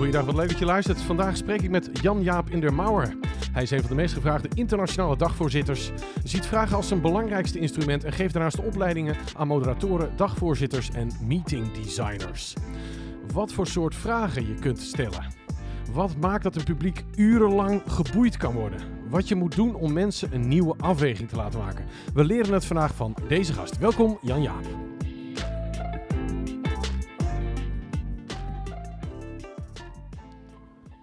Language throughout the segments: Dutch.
Goeiedag, wat leuk dat je luistert. Vandaag spreek ik met Jan-Jaap Indermauer. Hij is een van de meest gevraagde internationale dagvoorzitters, ziet vragen als zijn belangrijkste instrument en geeft daarnaast opleidingen aan moderatoren, dagvoorzitters en meeting designers. Wat voor soort vragen je kunt stellen. Wat maakt dat een publiek urenlang geboeid kan worden? Wat je moet doen om mensen een nieuwe afweging te laten maken. We leren het vandaag van deze gast. Welkom Jan-Jaap.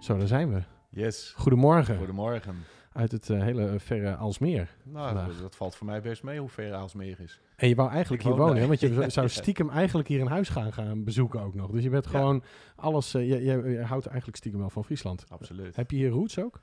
Zo, daar zijn we. Yes. Goedemorgen. Goedemorgen. Uit het eh, hele verre Alsmeer. Nou, dat, dat valt voor mij best mee hoe ver Aalsmeer is. En je wou eigenlijk Ik hier wonen, hè? want je Ja. zou stiekem eigenlijk hier een huis gaan, gaan bezoeken ook nog. Dus je bent Ja. gewoon alles, eh, je, je, je houdt eigenlijk stiekem wel van Friesland. Absoluut. Heb je hier roots ook?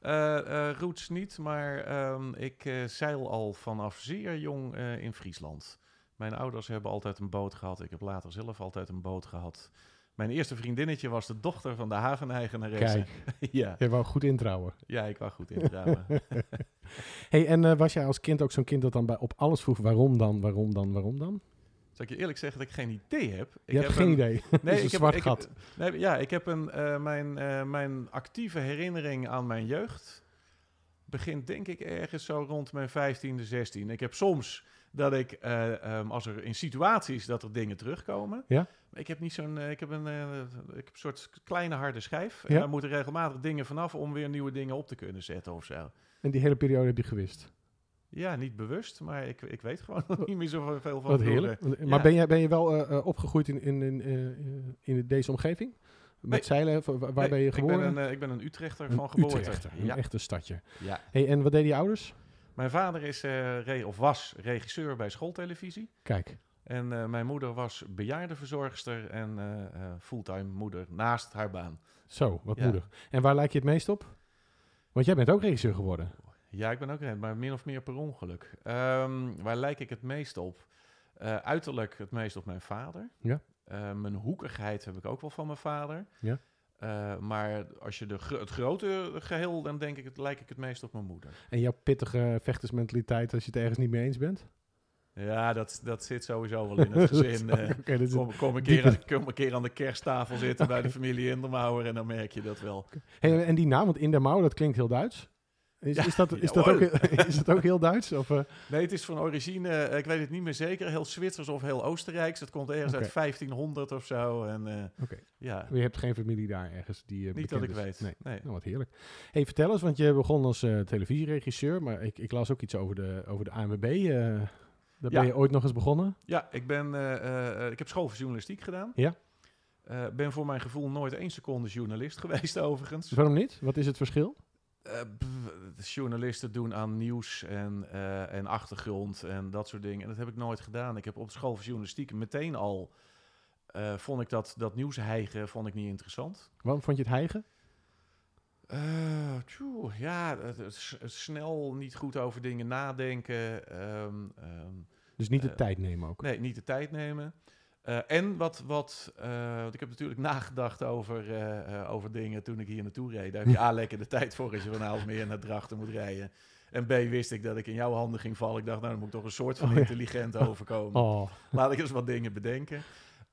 Eh eh, roots niet, maar ehm, ik eh, zeil al vanaf zeer jong eh, in Friesland. Mijn ouders hebben altijd een boot gehad. Ik heb later zelf altijd een boot gehad. Mijn eerste vriendinnetje was de dochter van de haveneigenaresse. Kijk, ja. je wou goed introuwen. ja, ik was goed in trouwen. Hey, en eh, was jij als kind ook zo'n kind dat dan bij, op alles vroeg waarom dan, waarom dan, waarom dan? Zal ik je eerlijk zeggen dat ik geen idee heb? Ik je hebt heb geen een- idee. Nee, een ik heb- zwart ik heb- gat. nee, ja, ik heb een, eh, mijn, eh, mijn actieve herinnering aan mijn jeugd begint denk ik ergens zo rond mijn 15e, 16. Ik heb soms dat ik, eh, ehm, als er in situaties dat er dingen terugkomen. Ja? Maar ik heb niet zo'n, eh, ik heb een, eh, ik heb een soort kleine harde schijf. Ja? En daar moeten regelmatig dingen vanaf om weer nieuwe dingen op te kunnen zetten of zo. En die hele periode heb je gewist. Ja, niet bewust, maar ik, ik weet gewoon niet meer zoveel van Wat heerlijk. Maar Ja. ben, jij, ben je wel eh, eh, opgegroeid in, in, in, eh, eh, in deze omgeving? Met Nee. zeilen? Wa- Waar Nee, ben je ik geboren? ben een, eh, ik ben een Utrechter Een van geboorte. Utrechter, een Ja. echte stadje. ja. Hey, en wat deden je ouders? Mijn vader is, eh, re- of was regisseur bij schooltelevisie. Kijk, En eh, mijn moeder was bejaardenverzorgster en eh, eh, fulltime moeder naast haar baan. zo, wat Ja. moedig. En waar lijk je het meest op? Want jij bent ook regisseur geworden. Ja, ik ben ook red, maar min of meer per ongeluk. Ehm, waar lijk ik het meest op? Uiterlijk het meest op mijn vader. Ja. Mijn hoekigheid heb ik ook wel van mijn vader. Ja. Maar als je de, het grote geheel, dan denk ik, het, lijk ik het meest op mijn moeder. En jouw pittige vechtersmentaliteit als je het ergens niet mee eens bent? Ja, dat, dat zit sowieso wel in het gezin. eh. Dat Kom, kom, een keer aan, kom een keer aan de kersttafel zitten bij de familie Indermauer en dan merk je dat wel. Hey, en die naam, want Indermauer, dat klinkt heel Duits. Is, Ja, is, dat, is, dat, ook, is dat ook heel Duits? Of, eh? Nee, het is van origine, eh, ik weet het niet meer zeker, heel Zwitsers of heel Oostenrijks. Het komt ergens uit 1500 of zo. En ja, Je hebt geen familie daar ergens die niet dat ik is? weet. Nee. Nee. Nou, wat heerlijk. Hey, vertel eens, want je begon als televisieregisseur, maar ik, ik las ook iets over de, over de ANWB. Daar ben je ooit nog eens begonnen? Ja, ik, ben, eh, eh, eh, ik heb school voor journalistiek gedaan. Ja. Ben voor mijn gevoel nooit één seconde journalist geweest overigens. Waarom niet? Wat is het verschil? Pff, journalisten doen aan nieuws en, en achtergrond en dat soort dingen. En dat heb ik nooit gedaan. Ik heb op school voor journalistiek meteen al... vond ik dat, dat nieuwsheigen vond ik niet interessant. Waarom vond je het hijgen? Tjoe, ja, het- het s- het snel niet goed over dingen nadenken. ehm, ehm, Dus niet de Eh, tijd nemen ook. nee, niet de tijd nemen. Eh, en wat, wat want ik heb natuurlijk nagedacht over, over dingen toen ik hier naartoe reed. Daar heb je A, lekker de tijd voor als je van Aalsmeer naar Drachten moet rijden. En B, wist ik dat ik in jouw handen ging vallen. Ik dacht, nou, dan moet ik toch een soort van Oh, ja. intelligent overkomen. Oh, Laat ik eens wat dingen bedenken.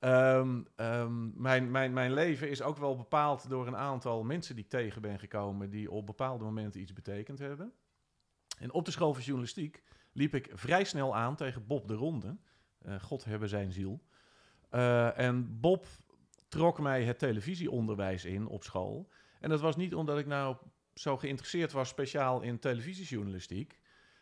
Ehm, ehm, mijn, mijn, mijn leven is ook wel bepaald door een aantal mensen die ik tegen ben gekomen, die op bepaalde momenten iets betekend hebben. En op de school van journalistiek liep ik vrij snel aan tegen Bob de Ronde. Eh, God hebben zijn ziel. Eh, en Bob trok mij het televisieonderwijs in op school. En dat was niet omdat ik nou zo geïnteresseerd was speciaal in televisiejournalistiek.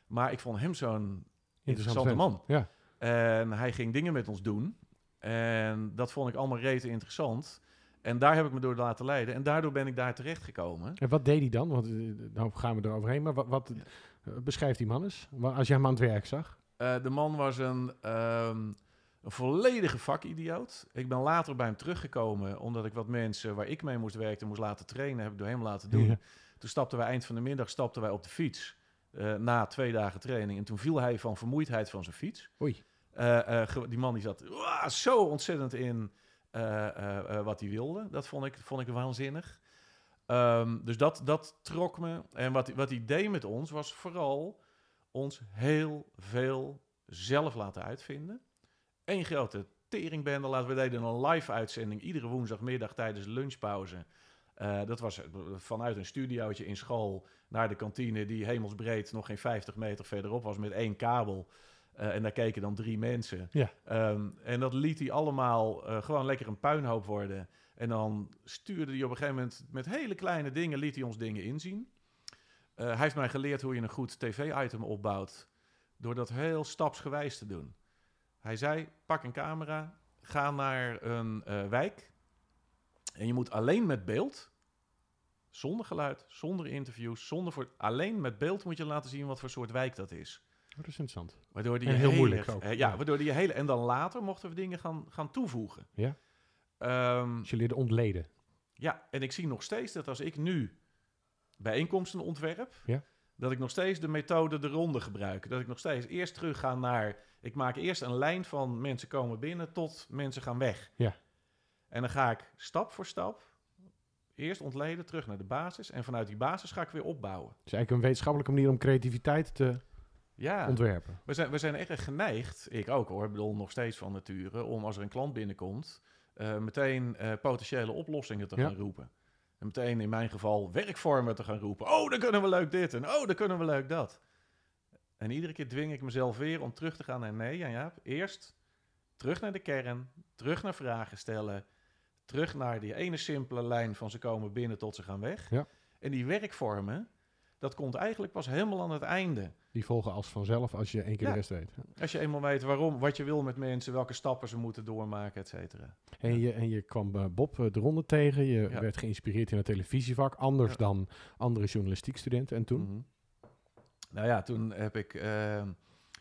Maar ik vond hem zo'n interessante man. Ja. En hij ging dingen met ons doen. En dat vond ik allemaal rete interessant. En daar heb ik me door laten leiden. En daardoor ben ik daar terecht gekomen. En wat deed hij dan? Want eh, nou gaan we er overheen. Maar wat, wat eh, beschrijft die man eens? Als jij hem aan het werk zag. Eh, de man was een, ehm, een volledige vakidioot. Ik ben later bij hem teruggekomen, omdat ik wat mensen waar ik mee moest werken, moest laten trainen, heb ik door hem laten doen. Ja. Toen stapten wij eind van de middag stapten wij op de fiets. eh, na twee dagen training. En toen viel hij van vermoeidheid van zijn fiets. Oei. Eh, eh, die man die zat "Wah, zo ontzettend in eh, wat hij wilde. Dat vond ik, vond ik waanzinnig. Ehm, dus dat, dat trok me. En wat, wat hij deed met ons was vooral ons heel veel zelf laten uitvinden. Eén grote teringbende. Laten we deden een live uitzending iedere woensdagmiddag tijdens lunchpauze. Dat was vanuit een studiootje in school naar de kantine die hemelsbreed nog geen 50 meter verderop was met één kabel. Eh, en daar keken dan drie mensen. Ja. Ehm, en dat liet hij allemaal eh, gewoon lekker een puinhoop worden. En dan stuurde hij op een gegeven moment met hele kleine dingen, liet hij ons dingen inzien. Eh, hij heeft mij geleerd hoe je een goed tv-item opbouwt. Door dat heel stapsgewijs te doen. Hij zei, pak een camera, ga naar een wijk. En je moet alleen met beeld, zonder geluid, zonder interviews, zonder voor, alleen met beeld moet je laten zien wat voor soort wijk dat is. Oh, dat is interessant. Waardoor die En heel hele- moeilijk ook. ja, waardoor die hele... En dan later mochten we dingen gaan, gaan toevoegen. Ja. Dus je leerde ontleden. ja, en ik zie nog steeds dat als ik nu bijeenkomsten ontwerp... Ja. dat ik nog steeds de methode de ronde gebruik. Dat ik nog steeds eerst terug ga naar... Ik maak eerst een lijn van mensen komen binnen tot mensen gaan weg. Ja. En dan ga ik stap voor stap... Eerst ontleden, terug naar de basis. En vanuit die basis ga ik weer opbouwen. Het is eigenlijk een wetenschappelijke manier om creativiteit te Ja. ontwerpen. We zijn, we zijn erg geneigd, ik ook hoor, ik bedoel nog steeds van nature, om als er een klant binnenkomt, eh, meteen eh, potentiële oplossingen te Ja. gaan roepen. En meteen in mijn geval werkvormen te gaan roepen. Oh, dan kunnen we leuk dit en oh, dan kunnen we leuk dat. En iedere keer dwing ik mezelf weer om terug te gaan naar nee, ja, ja, eerst terug naar de kern, terug naar vragen stellen, terug naar die ene simpele lijn van ze komen binnen tot ze gaan weg. Ja. En die werkvormen, dat komt eigenlijk pas helemaal aan het einde. Die volgen als vanzelf als je één keer Ja. de rest weet. Als je eenmaal weet waarom, wat je wil met mensen, welke stappen ze moeten doormaken, et cetera. En je, en je kwam eh, Bob eh, de ronde tegen. Je Ja. werd geïnspireerd in het televisievak. Anders Ja. dan andere journalistiekstudenten. En toen? Mhm. Nou ja, toen heb ik eh,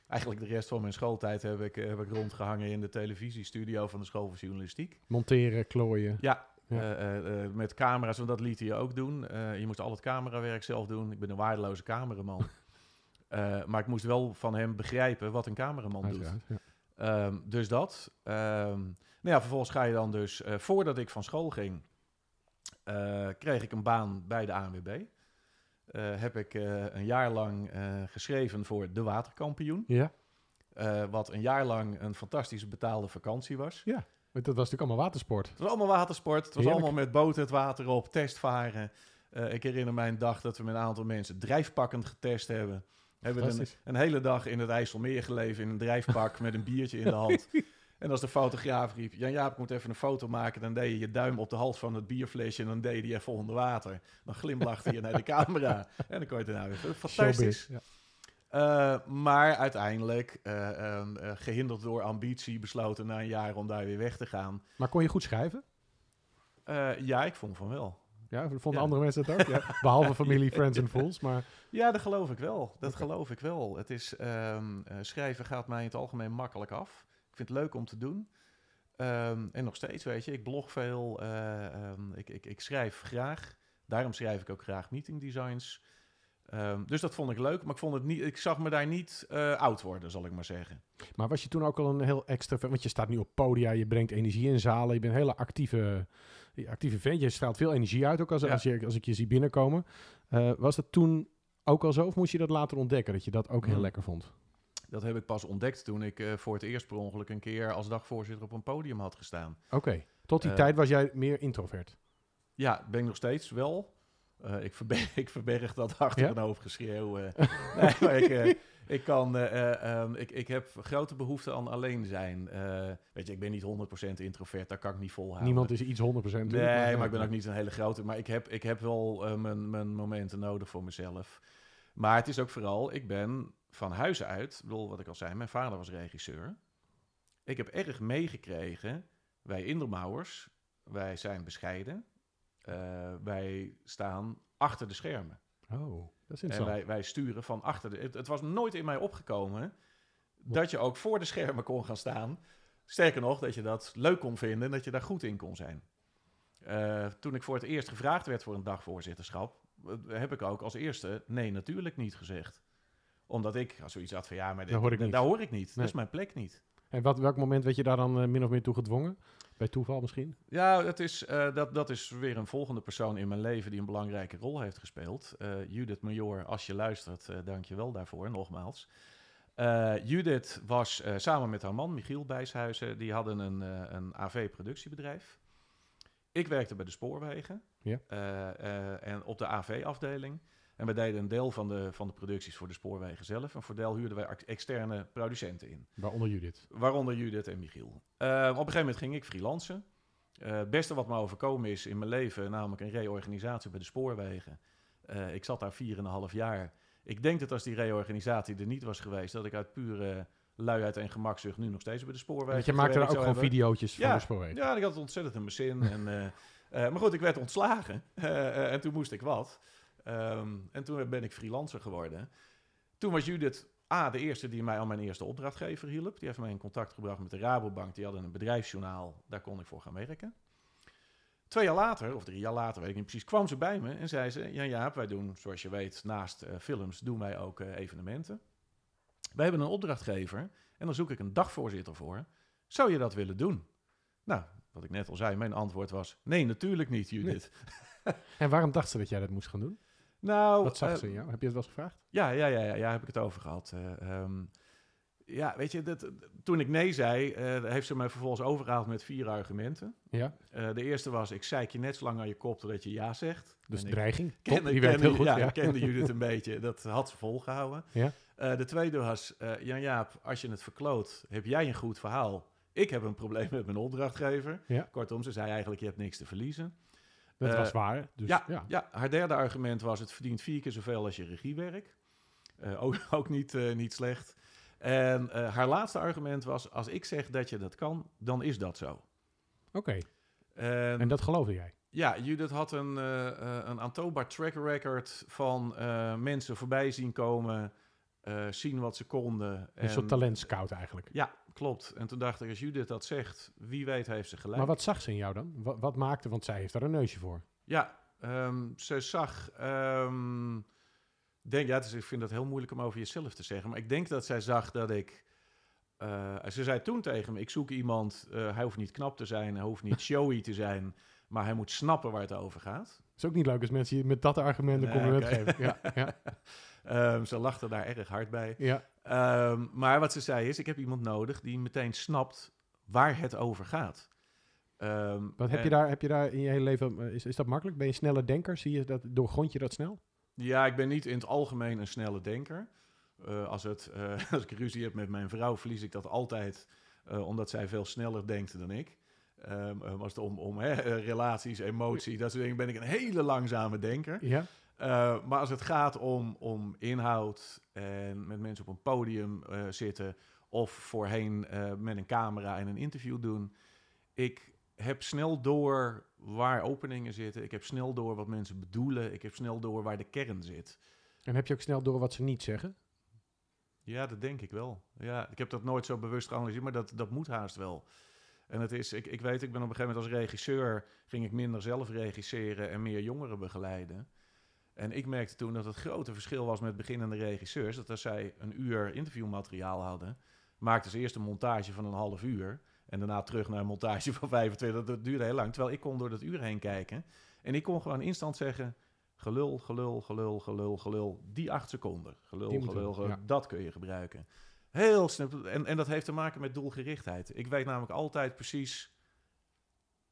eigenlijk de rest van mijn schooltijd heb ik, heb ik rondgehangen in de televisiestudio van de school voor journalistiek. Monteren, klooien. Ja, Ja. eh, eh, eh, met camera's, want dat liet hij ook doen. Eh, je moest al het camerawerk zelf doen. Ik ben een waardeloze cameraman. Eh, maar ik moest wel van hem begrijpen wat een cameraman doet. Ja. Ehm, dus dat. Ehm, nou ja, vervolgens ga je dan dus, eh, voordat ik van school ging, eh, kreeg ik een baan bij de ANWB. Heb ik een jaar lang geschreven voor De Waterkampioen. Ja, wat een jaar lang een fantastische betaalde vakantie was. want dat was natuurlijk allemaal watersport. Het was allemaal watersport. Het was Heerlijk. allemaal met boten het water op, testvaren. Ik herinner mij een dag dat we met een aantal mensen drijfpakkend getest hebben. Hebben een, een hele dag in het IJsselmeer geleven in een drijfpak met een biertje in de hand. En als de fotograaf riep, Jan Jaap, ik moet even een foto maken. Dan deed je je duim op de hals van het bierflesje en dan deed je even onder water. Dan glimlachte je naar de camera. En dan kon je het nou weer. Fantastisch. Showbiz, Ja. Eh, maar uiteindelijk, eh, ehm, eh, gehinderd door ambitie, besloten na een jaar om daar weer weg te gaan. Maar kon je goed schrijven? Ja, ik vond van wel. Ja, vonden Ja. andere mensen het ook? Ja. Behalve familie, friends en fools. Maar Ja, dat geloof ik wel. Dat geloof ik wel. Het is, ehm, eh, schrijven gaat mij in het algemeen makkelijk af. Ik vind het leuk om te doen. Ehm, en nog steeds, weet je, ik blog veel. eh, ehm, ik, ik, ik schrijf graag. Daarom schrijf ik ook graag meeting designs. Dus dat vond ik leuk, maar ik, vond het niet, ik zag me daar niet eh, oud worden, zal ik maar zeggen. Maar was je toen ook al een heel extra... Want je staat nu op podia, je brengt energie in zalen. Je bent een hele actieve, actieve vent. Je straalt veel energie uit, ook als, Ja. als, je, als ik je zie binnenkomen. Eh, was dat toen ook al zo? Of moest je dat later ontdekken, dat je dat ook heel Hmm. lekker vond? Dat heb ik pas ontdekt toen ik eh, voor het eerst per ongeluk een keer als dagvoorzitter op een podium had gestaan. Oké. Tot die Eh, tijd was jij meer introvert. Ja, ben ik nog steeds wel. Eh, ik, verberg, ik verberg dat achter Ja? een hoofdgeschreeuw. eh. nee, ik, eh, ik, kan, eh, eh, ehm, ik, ik heb grote behoefte aan alleen zijn. Weet je, ik ben niet 100% introvert, dat kan ik niet volhouden. Niemand is iets 100% Nee, maar ik ben ook niet een hele grote. Maar ik heb, ik heb wel mijn, mijn momenten nodig voor mezelf. Maar het is ook vooral, ik ben van huis uit, ik bedoel wat ik al zei, mijn vader was regisseur. Ik heb erg meegekregen, wij Indermouwers, wij zijn bescheiden. Eh, wij staan achter de schermen. Oh, dat is En interessant. wij, wij sturen van achter de... Het, het was nooit in mij opgekomen dat je ook voor de schermen kon gaan staan. Sterker nog, dat je dat leuk kon vinden en dat je daar goed in kon zijn. Eh, toen ik voor het eerst gevraagd werd voor een dagvoorzitterschap, eh, heb ik ook als eerste nee, natuurlijk niet gezegd. Omdat ik als zoiets had van ja, maar dit- Daar hoor ik niet. Daar hoor ik niet. Dat is mijn plek niet. En wat, welk moment werd je daar dan eh, min of meer toe gedwongen? Bij toeval misschien? Ja, het is, eh, dat, dat is weer een volgende persoon in mijn leven die een belangrijke rol heeft gespeeld. Eh, Judith Major, als je luistert, dank je wel daarvoor, nogmaals. Judith was samen met haar man, Michiel Bijshuizen, die hadden een, een AV-productiebedrijf. Ik werkte bij de spoorwegen Ja. en op de AV-afdeling. En we deden een deel van de, van de producties voor de spoorwegen zelf. En voor deel huurden wij ex- externe producenten in. Waaronder Judith. Waaronder Judith en Michiel. Eh, op een gegeven moment ging ik freelancen. Eh, het beste wat me overkomen is in mijn leven, namelijk een reorganisatie bij de spoorwegen. Eh, ik zat daar 4,5 jaar. Ik denk dat als die reorganisatie er niet was geweest, dat ik uit pure luiheid en gemakzucht nu nog steeds bij de spoorwegen Want je maakte daar ook gewoon hebben. video's van Ja. de spoorwegen. Ja, ik had het ontzettend in mijn zin. en, maar goed, ik werd ontslagen. En toen moest ik wat. Ehm, en toen ben ik freelancer geworden. Toen was Judith A, de eerste die mij aan mijn eerste opdrachtgever hielp. Die heeft mij in contact gebracht met de Rabobank. Die hadden een bedrijfsjournaal. Daar kon ik voor gaan werken. Twee jaar later, of drie jaar later, weet ik niet precies, kwam ze bij me en zei ze... Ja, Jaap, wij doen, zoals je weet, naast eh, films doen wij ook eh, evenementen. Wij hebben een opdrachtgever en dan zoek ik een dagvoorzitter voor. Zou je dat willen doen? Nou, wat ik net al zei, mijn antwoord was... Nee, natuurlijk niet, Judith. En waarom dacht ze dat jij dat moest gaan doen? Nou, Wat zag eh, ze in jou? Heb je het wel eens gevraagd? Ja, ja, ja, ja, ja, heb ik het over gehad. Eh, ehm, ja, weet je, dat, toen ik nee zei, eh, heeft ze me vervolgens overgehaald met vier argumenten. Ja, Eh, de eerste was, ik zeik je net zo lang aan je kop totdat je ja zegt. dus En ik dreiging. Top, kende- die werkt heel goed. Ja, Ja, ik kende Judith een beetje. Dat had ze volgehouden. Ja. Eh, de tweede was, eh Jan-Jaap, als je het verkloot, heb jij een goed verhaal. Ik heb een probleem met mijn opdrachtgever. Ja. Kortom, ze zei eigenlijk, je hebt niks te verliezen. Dat Eh, was waar. Dus, ja, ja. ja. haar derde argument was: het verdient vier keer zoveel als je regiewerk. Eh, ook, ook niet, eh, niet slecht. En eh, haar laatste argument was: als ik zeg dat je dat kan, dan is dat zo. Oké. En, En dat geloofde jij? ja, Judith had een, eh, eh, een aantoonbaar track record van eh, mensen voorbij zien komen, eh, zien wat ze konden. Een En- soort talentscout eigenlijk. Ja, klopt. En toen dacht ik: als Judith dat zegt, wie weet heeft ze gelijk. Maar wat zag ze in jou dan? Wat, wat maakte, want zij heeft daar een neusje voor. Ja, ehm, ze zag. ehm, denk, ja, is, ik vind het heel moeilijk om over jezelf te zeggen. Maar ik denk dat zij zag dat ik. eh, ze zei toen tegen me: Ik zoek iemand. eh, hij hoeft niet knap te zijn, hij hoeft niet showy te zijn. Maar hij moet snappen waar het over gaat. is ook niet leuk als mensen je met dat argument een Nee, compliment oké. geven. Ja, ja, Ehm, ze lachte daar erg hard bij. ja. Ehm, maar wat ze zei is: Ik heb iemand nodig die meteen snapt waar het over gaat. Ehm, Wat heb en- je, daar, heb je daar in je hele leven, eh, is, is dat makkelijk? Ben je een snelle denker? Zie je dat, doorgrond je dat snel? Ja, ik ben niet in het algemeen een snelle denker. Eh, als, het, eh, als ik ruzie heb met mijn vrouw, verlies ik dat altijd omdat zij veel sneller denkt dan ik. Eh, als het om, om hè, relaties, emotie, dat soort dingen, ben ik een hele langzame denker. Ja. Eh, maar als het gaat om, om inhoud en met mensen op een podium eh, zitten of voorheen eh, met een camera en een interview doen, ik heb snel door waar openingen zitten. Ik heb snel door wat mensen bedoelen. Ik heb snel door waar de kern zit. En heb je ook snel door wat ze niet zeggen? Ja, dat denk ik wel. Ja, ik heb dat nooit zo bewust geanalyseerd, maar dat, dat moet haast wel. En het is, ik, ik weet, ik ben op een gegeven moment als regisseur, ging ik minder zelf regisseren en meer jongeren begeleiden. En ik merkte toen dat het grote verschil was met beginnende regisseurs, dat als zij een uur interviewmateriaal hadden, maakten ze eerst een montage van een half uur en daarna terug naar een montage van 25. Dat duurde heel lang, terwijl ik kon door dat uur heen kijken. En ik kon gewoon instant zeggen, gelul, gelul, gelul, gelul, gelul, die acht seconden. Gelul, gelul, we, gelul, ja. dat kun je gebruiken. Heel snel. En, en dat heeft te maken met doelgerichtheid. Ik weet namelijk altijd precies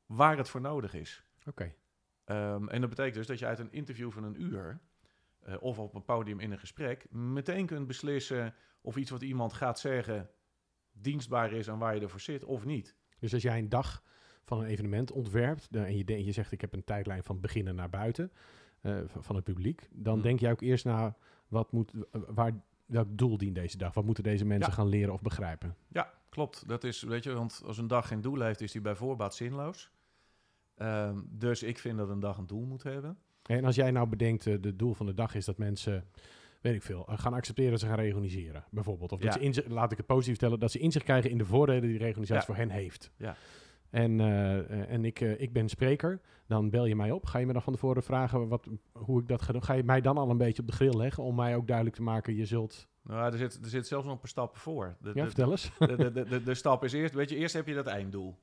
waar het voor nodig is. Oké. Ehm, en dat betekent dus dat je uit een interview van een uur... eh, of op een podium in een gesprek... meteen kunt beslissen of iets wat iemand gaat zeggen... dienstbaar is en waar je ervoor zit of niet. Dus als jij een dag van een evenement ontwerpt en je, je zegt ik heb een tijdlijn van beginnen naar buiten eh, van het publiek, dan Hmm. denk jij ook eerst na wat moet, waar, welk doel dient deze dag? Wat moeten deze mensen Ja. gaan leren of begrijpen? Ja, klopt. Dat is, weet je, want als een dag geen doel heeft, is die bij voorbaat zinloos. Ehm, dus ik vind dat een dag een doel moet hebben. En als jij nou bedenkt, eh, de doel van de dag is dat mensen, weet ik veel, eh, gaan accepteren dat ze gaan reorganiseren, bijvoorbeeld. Of dat ze inzicht, laat ik het positief stellen, dat ze inzicht krijgen in de voordelen die de reorganisatie Ja. voor hen heeft. Ja. En, eh, eh, en ik, eh, ik ben spreker, dan bel je mij op. Ga je me dan van tevoren vragen wat, hoe ik dat ga doen? Ga je mij dan al een beetje op de grill leggen om mij ook duidelijk te maken, je zult... Nou, er zit, er zit zelfs nog een paar stappen voor. De, Ja, de, vertel eens. de, de, de stap is eerst, weet je, eerst heb je dat einddoel.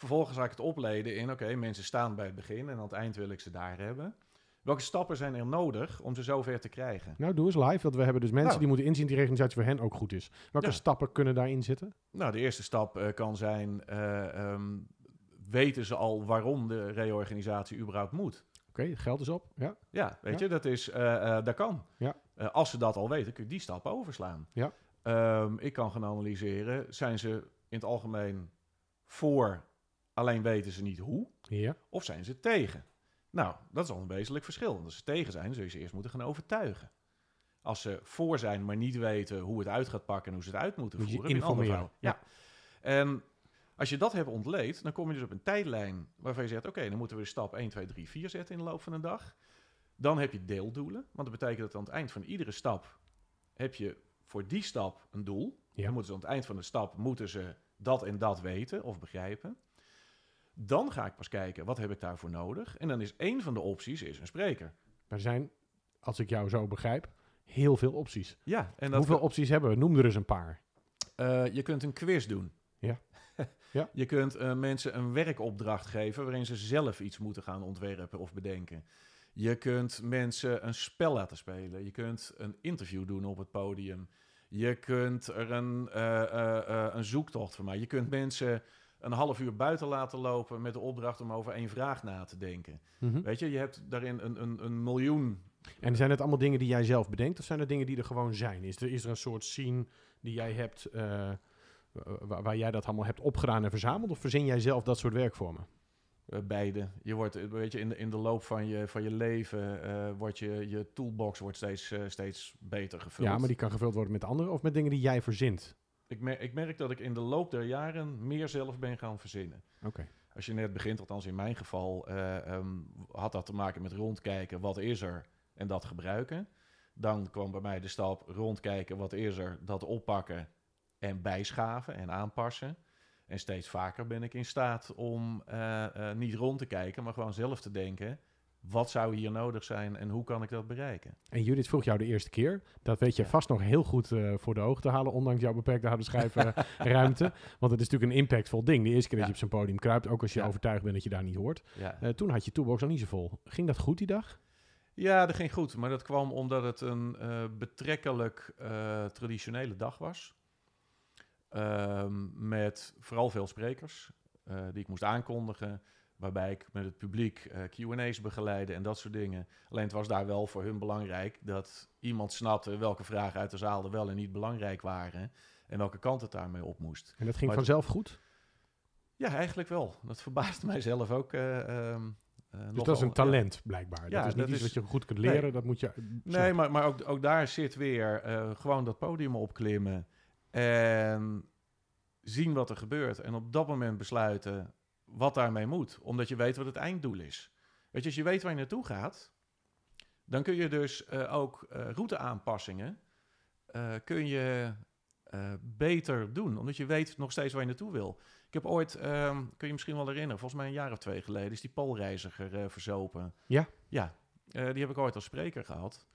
Vervolgens ga ik het opleden in, oké, mensen staan bij het begin en aan het eind wil ik ze daar hebben. Welke stappen zijn er nodig om ze zover te krijgen? Nou, doe eens live, want we hebben dus mensen Nou. die moeten inzien dat die reorganisatie voor hen ook goed is. Welke Ja. stappen kunnen daarin zitten? Nou, de eerste stap eh, kan zijn, eh, ehm, weten ze al waarom de reorganisatie überhaupt moet? Oké, het geld is op. Ja. Ja, weet Ja. je, dat, is, eh, dat kan. Ja. Als ze dat al weten, kun je die stap overslaan. Ja. Ehm, ik kan gaan analyseren, zijn ze in het algemeen voor, alleen weten ze niet hoe, Ja. of zijn ze tegen? Nou, dat is al een wezenlijk verschil. Want als ze tegen zijn, zul je ze eerst moeten gaan overtuigen. Als ze voor zijn, maar niet weten hoe het uit gaat pakken en hoe ze het uit moeten Moet voeren, informeren. verhaal. Ja. En als je dat hebt ontleed, dan kom je dus op een tijdlijn waarvan je zegt: Oké, dan moeten we stap 1, 2, 3, 4 zetten in de loop van een dag. Dan heb je deeldoelen, want dat betekent dat aan het eind van iedere stap heb je voor die stap een doel. Ja. Dan moeten ze aan het eind van de stap moeten ze dat en dat weten of begrijpen. Dan ga ik pas kijken, wat heb ik daarvoor nodig? En dan is één van de opties is een spreker. Er zijn, als ik jou zo begrijp, heel veel opties. Ja, en dat Hoeveel opties hebben we? Noem er eens een paar. Eh, je kunt een quiz doen. Ja. Ja. Je kunt eh, mensen een werkopdracht geven waarin ze zelf iets moeten gaan ontwerpen of bedenken. Je kunt mensen een spel laten spelen. Je kunt een interview doen op het podium. Je kunt er een, eh, een zoektocht van maken. Je kunt mensen een half uur buiten laten lopen met de opdracht om over één vraag na te denken. Mhm. Weet je, je hebt daarin een, een, een miljoen En zijn het allemaal dingen die jij zelf bedenkt, of zijn het dingen die er gewoon zijn? Is er, is er een soort scene die jij hebt, eh, waar, waar jij dat allemaal hebt opgedaan en verzameld, of verzin jij zelf dat soort werkvormen? Eh, beide. Je wordt, eh, weet je, in de, in de loop van je, van je leven wordt je, je toolbox wordt steeds, steeds beter gevuld. Ja, maar die kan gevuld worden met anderen of met dingen die jij verzint. Ik, mer ik merk dat ik in de loop der jaren meer zelf ben gaan verzinnen. Oké. Als je net begint, althans in mijn geval, eh, ehm, had dat te maken met rondkijken, wat is er, en dat gebruiken. Dan kwam bij mij de stap rondkijken, wat is er, dat oppakken en bijschaven en aanpassen. En steeds vaker ben ik in staat om eh, eh, niet rond te kijken, maar gewoon zelf te denken, wat zou hier nodig zijn en hoe kan ik dat bereiken? En Judith vroeg jou de eerste keer. Dat weet je Ja. vast nog heel goed eh, voor de ogen te halen, ondanks jouw beperkte harde schrijfruimte. Want het is natuurlijk een impactvol ding. De eerste keer dat je op zo'n podium kruipt, ook als je Ja. overtuigd bent dat je daar niet hoort. Eh, toen had je toolbox al niet zo vol. Ging dat goed die dag? Ja, dat ging goed. Maar dat kwam omdat het een eh, betrekkelijk eh, traditionele dag was. Ehm, met vooral veel sprekers eh, die ik moest aankondigen. Waarbij ik met het publiek eh, QA's begeleide en dat soort dingen. Alleen het was daar wel voor hun belangrijk dat iemand snapte welke vragen uit de zaal er wel en niet belangrijk waren. En welke kant het daarmee op moest. En dat ging Maar- vanzelf goed? Ja, eigenlijk wel. Dat verbaasde mijzelf ook. eh, ehm, eh, Dus dat is een Ja. talent, blijkbaar. Ja, dat is niet dat iets is- wat je goed kunt Nee. leren. Dat moet je... Nee, maar, maar ook, ook daar zit weer gewoon dat podium opklimmen en zien wat er gebeurt. En op dat moment besluiten wat daarmee moet, omdat je weet wat het einddoel is. Weet je, als je weet waar je naartoe gaat, dan kun je dus eh, ook eh, routeaanpassingen eh, kun je, beter doen, omdat je weet nog steeds waar je naartoe wil. Ik heb ooit, ehm, kun je je misschien wel herinneren, volgens mij een jaar of twee geleden, is die Poolreiziger verzopen. Ja. Ja, die heb ik ooit als spreker gehad.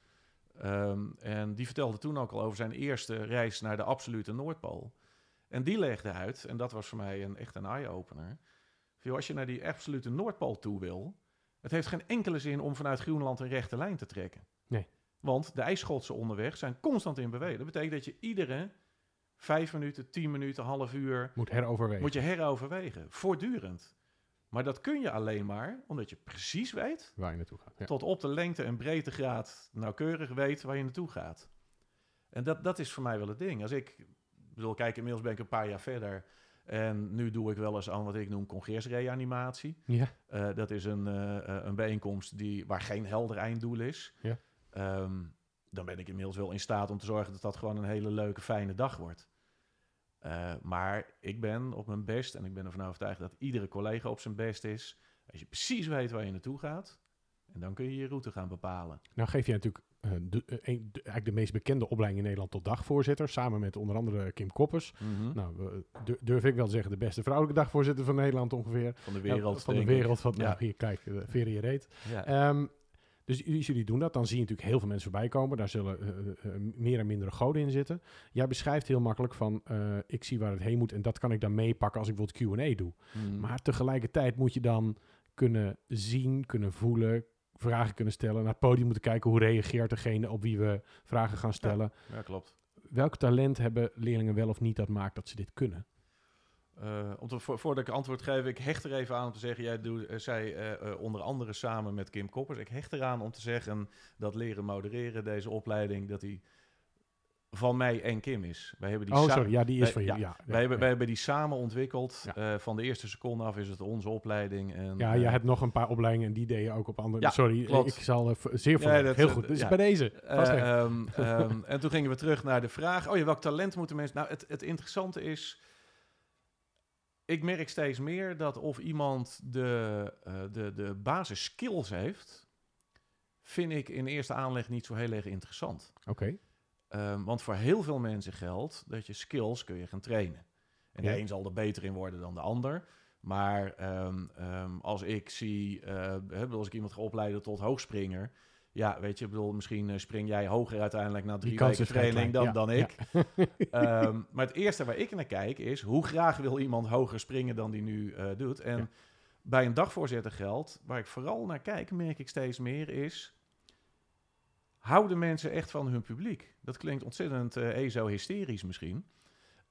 Ehm, en die vertelde toen ook al over zijn eerste reis naar de absolute Noordpool. En die legde uit, en dat was voor mij een, echt een eye-opener. Als je naar die absolute Noordpool toe wil, het heeft geen enkele zin om vanuit Groenland een rechte lijn te trekken. Nee. Want de ijsschotsen onderweg zijn constant in beweging. Dat betekent dat je iedere vijf minuten, tien minuten, half uur Moet heroverwegen. moet je heroverwegen. Voortdurend. Maar dat kun je alleen maar omdat je precies weet Waar je naartoe gaat. Ja. tot op de lengte en breedtegraad nauwkeurig weet waar je naartoe gaat. En dat, dat is voor mij wel het ding. Als ik, ik bedoel, kijk, inmiddels ben ik een paar jaar verder. En nu doe ik wel eens aan wat ik noem congresreanimatie. Ja. Eh, dat is een, eh, eh, een bijeenkomst die, waar geen helder einddoel is. Ja. Ehm, dan ben ik inmiddels wel in staat om te zorgen dat dat gewoon een hele leuke, fijne dag wordt. Maar ik ben op mijn best en ik ben ervan overtuigd dat iedere collega op zijn best is. Als je precies weet waar je naartoe gaat, en dan kun je je route gaan bepalen. Nou geef je natuurlijk de, eh, een- de- eigenlijk de meest bekende opleiding in Nederland tot dagvoorzitter. Samen met onder andere Kim Koppers. Nou, we- du- durf ik wel te zeggen de beste vrouwelijke dagvoorzitter van Nederland ongeveer. Van de wereld. Ja, van de wereld. Van, nou, Ja. hier, kijk, uh, veren je reet. Ja. Ehm, dus jullie, jullie doen dat. Dan zie je natuurlijk heel veel mensen voorbij komen. Daar zullen eh, eh, eh, meer en mindere goden in zitten. Jij beschrijft heel makkelijk van... eh, ik zie waar het heen moet en dat kan ik dan meepakken als ik bijvoorbeeld Q&A doe. Mhm. Maar tegelijkertijd moet je dan kunnen zien, kunnen voelen... vragen kunnen stellen, naar het podium moeten kijken hoe reageert degene op wie we vragen gaan stellen. Ja, klopt. Welk talent hebben leerlingen wel of niet dat maakt dat ze dit kunnen? Uh, om te, voordat ik antwoord geef, ik hecht er even aan om te zeggen, jij doet, uh, zij uh, onder andere samen met Kim Koppers, ik hecht eraan om te zeggen dat leren modereren, deze opleiding, dat die van mij en Kim is. Wij hebben die oh, sorry, ja, die is wij, van. Ja, Ja, wij, hebben, wij hebben die samen ontwikkeld. Uh, van de eerste seconde af is het onze opleiding. En, ja, je hebt nog een paar opleidingen en die deed je ook op andere... Sorry, klopt. ik zal uh, zeer voor dat, Heel goed, dus bij deze. Um, um, en toen gingen we terug naar de vraag... Oh ja, welk talent moeten mensen... Nou, het, het interessante is... Ik merk steeds meer dat of iemand de, de, de basis skills heeft... vind ik in eerste aanleg niet zo heel erg interessant. Oké. Okay. Um, want voor heel veel mensen geldt dat je skills kun je gaan trainen. En de Ja. een zal er beter in worden dan de ander. Maar um, um, als ik zie, uh, als ik iemand ga opleiden tot hoogspringer... Ja, weet je, ik bedoel, misschien uh, spring jij hoger uiteindelijk na drie weken training dan, ja, dan ik. Ja. maar het eerste waar ik naar kijk is... hoe graag wil iemand hoger springen dan die nu uh, doet? En bij een dagvoorzitter geldt, waar ik vooral naar kijk, merk ik steeds meer, is houden mensen echt van hun publiek? Dat klinkt ontzettend uh, ezo-hysterisch misschien.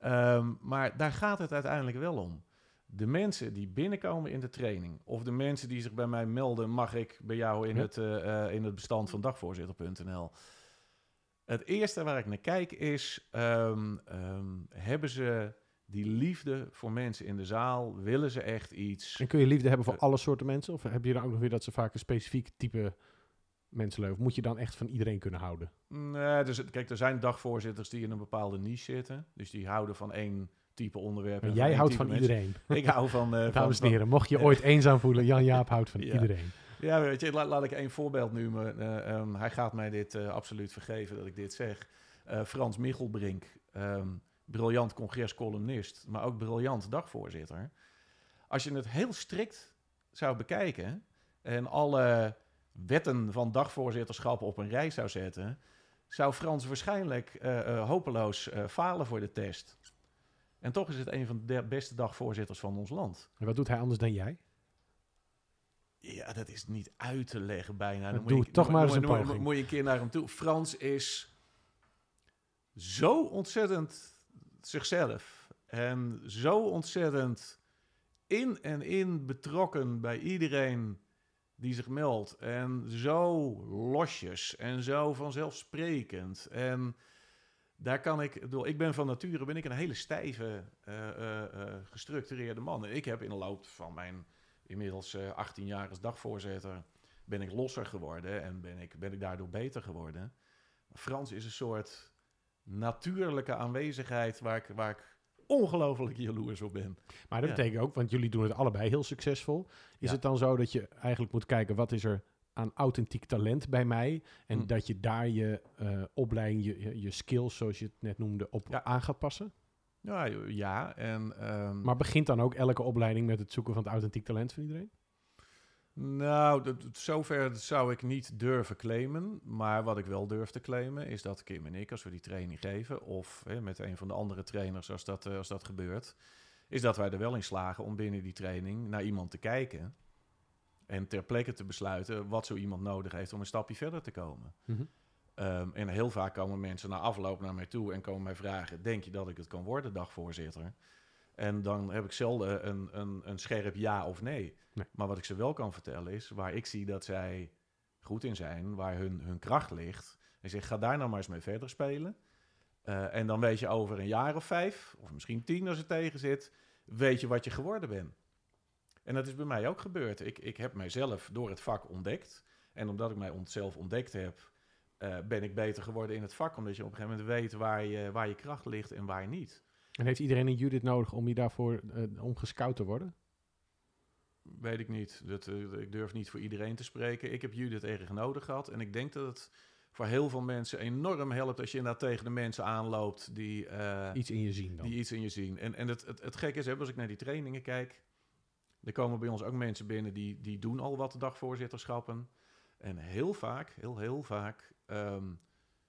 Um, maar daar gaat het uiteindelijk wel om. De mensen die binnenkomen in de training... of de mensen die zich bij mij melden... mag ik bij jou in, Ja. het, uh, in het bestand van dagvoorzitter.nl... Het eerste waar ik naar kijk is... Um, um, hebben ze die liefde voor mensen in de zaal? Willen ze echt iets? En kun je liefde hebben voor alle soorten mensen? Of heb je dan ook nog weer dat ze vaak een specifiek type mensen leuk? Moet je dan echt van iedereen kunnen houden? Nee, dus, kijk, er zijn dagvoorzitters die in een bepaalde niche zitten. Dus die houden van één type onderwerp. En jij houdt van mensen. iedereen. Ik hou van... Uh, Dames en heren, mocht je ooit eenzaam voelen, Jan Jaap houdt van Ja. iedereen. Ja, weet je, laat, laat ik één voorbeeld noemen. Uh, um, hij gaat mij dit uh, absoluut vergeven dat ik dit zeg. Frans Michelbrink, um, briljant congrescolumnist, maar ook briljant dagvoorzitter. Als je het heel strikt zou bekijken en alle wetten van dagvoorzitterschap op een rij zou zetten, zou Frans waarschijnlijk uh, hopeloos uh, falen voor de test. En toch is het een van de beste dagvoorzitters van ons land. En wat doet hij anders dan jij? Ja, dat is niet uit te leggen bijna. Dan doe je, toch maar eens een moet, poging. Moet je een keer naar hem toe. Frans is zo ontzettend zichzelf. En zo ontzettend in en in betrokken bij iedereen die zich meldt. En zo losjes en zo vanzelfsprekend. En daar kan ik, bedoel, ik ben van nature ben ik een hele stijve, uh, uh, uh, gestructureerde man. En ik heb in de loop van mijn inmiddels 18 jaar als dagvoorzitter ben ik losser geworden en ben ik, ben ik daardoor beter geworden. Frans is een soort natuurlijke aanwezigheid waar ik, waar ik ongelooflijk jaloers op ben. Maar dat ja. betekent ook, want jullie doen het allebei heel succesvol. Is Ja. het dan zo dat je eigenlijk moet kijken wat is er aan authentiek talent bij mij en Hm. dat je daar je eh, opleiding, je, je, je skills, zoals je het net noemde, op Ja. aan gaat passen? Ja, ja en... ehm, Maar begint dan ook elke opleiding met het zoeken van het authentiek talent van iedereen? Nou, dat, zover zou ik niet durven claimen. Maar wat ik wel durf te claimen is dat Kim en ik, als we die training geven, of hè, met een van de andere trainers als dat, eh, als dat gebeurt, is dat wij er wel in slagen om binnen die training naar iemand te kijken. En ter plekke te besluiten wat zo iemand nodig heeft om een stapje verder te komen. Ehm, en heel vaak komen mensen na afloop naar mij toe en komen mij vragen: Denk je dat ik het kan worden, dagvoorzitter? En dan heb ik zelden een, een, een scherp ja of nee. Nee. Maar wat ik ze wel kan vertellen is waar ik zie dat zij goed in zijn, waar hun, hun kracht ligt. En zeg: Ga daar nou maar eens mee verder spelen. Eh, en dan weet je over een jaar of vijf, of misschien tien als het tegen zit, weet je wat je geworden bent. En dat is bij mij ook gebeurd. Ik, ik heb mijzelf door het vak ontdekt. En omdat ik mij zelf ontdekt heb, eh, ben ik beter geworden in het vak. Omdat je op een gegeven moment weet waar je, waar je kracht ligt en waar niet. En heeft iedereen een Judith nodig om je daarvoor eh, om gescout te worden? Weet ik niet. Dat, eh, ik durf niet voor iedereen te spreken. Ik heb Judith erg nodig gehad. En ik denk dat het voor heel veel mensen enorm helpt als je inderdaad tegen de mensen aanloopt die, eh, Iets in je zien dan? die iets in je zien. En, en het, het, het gekke is, hè, als ik naar die trainingen kijk, er komen bij ons ook mensen binnen die, die doen al wat dagvoorzitterschappen. En heel vaak, heel heel vaak, ehm,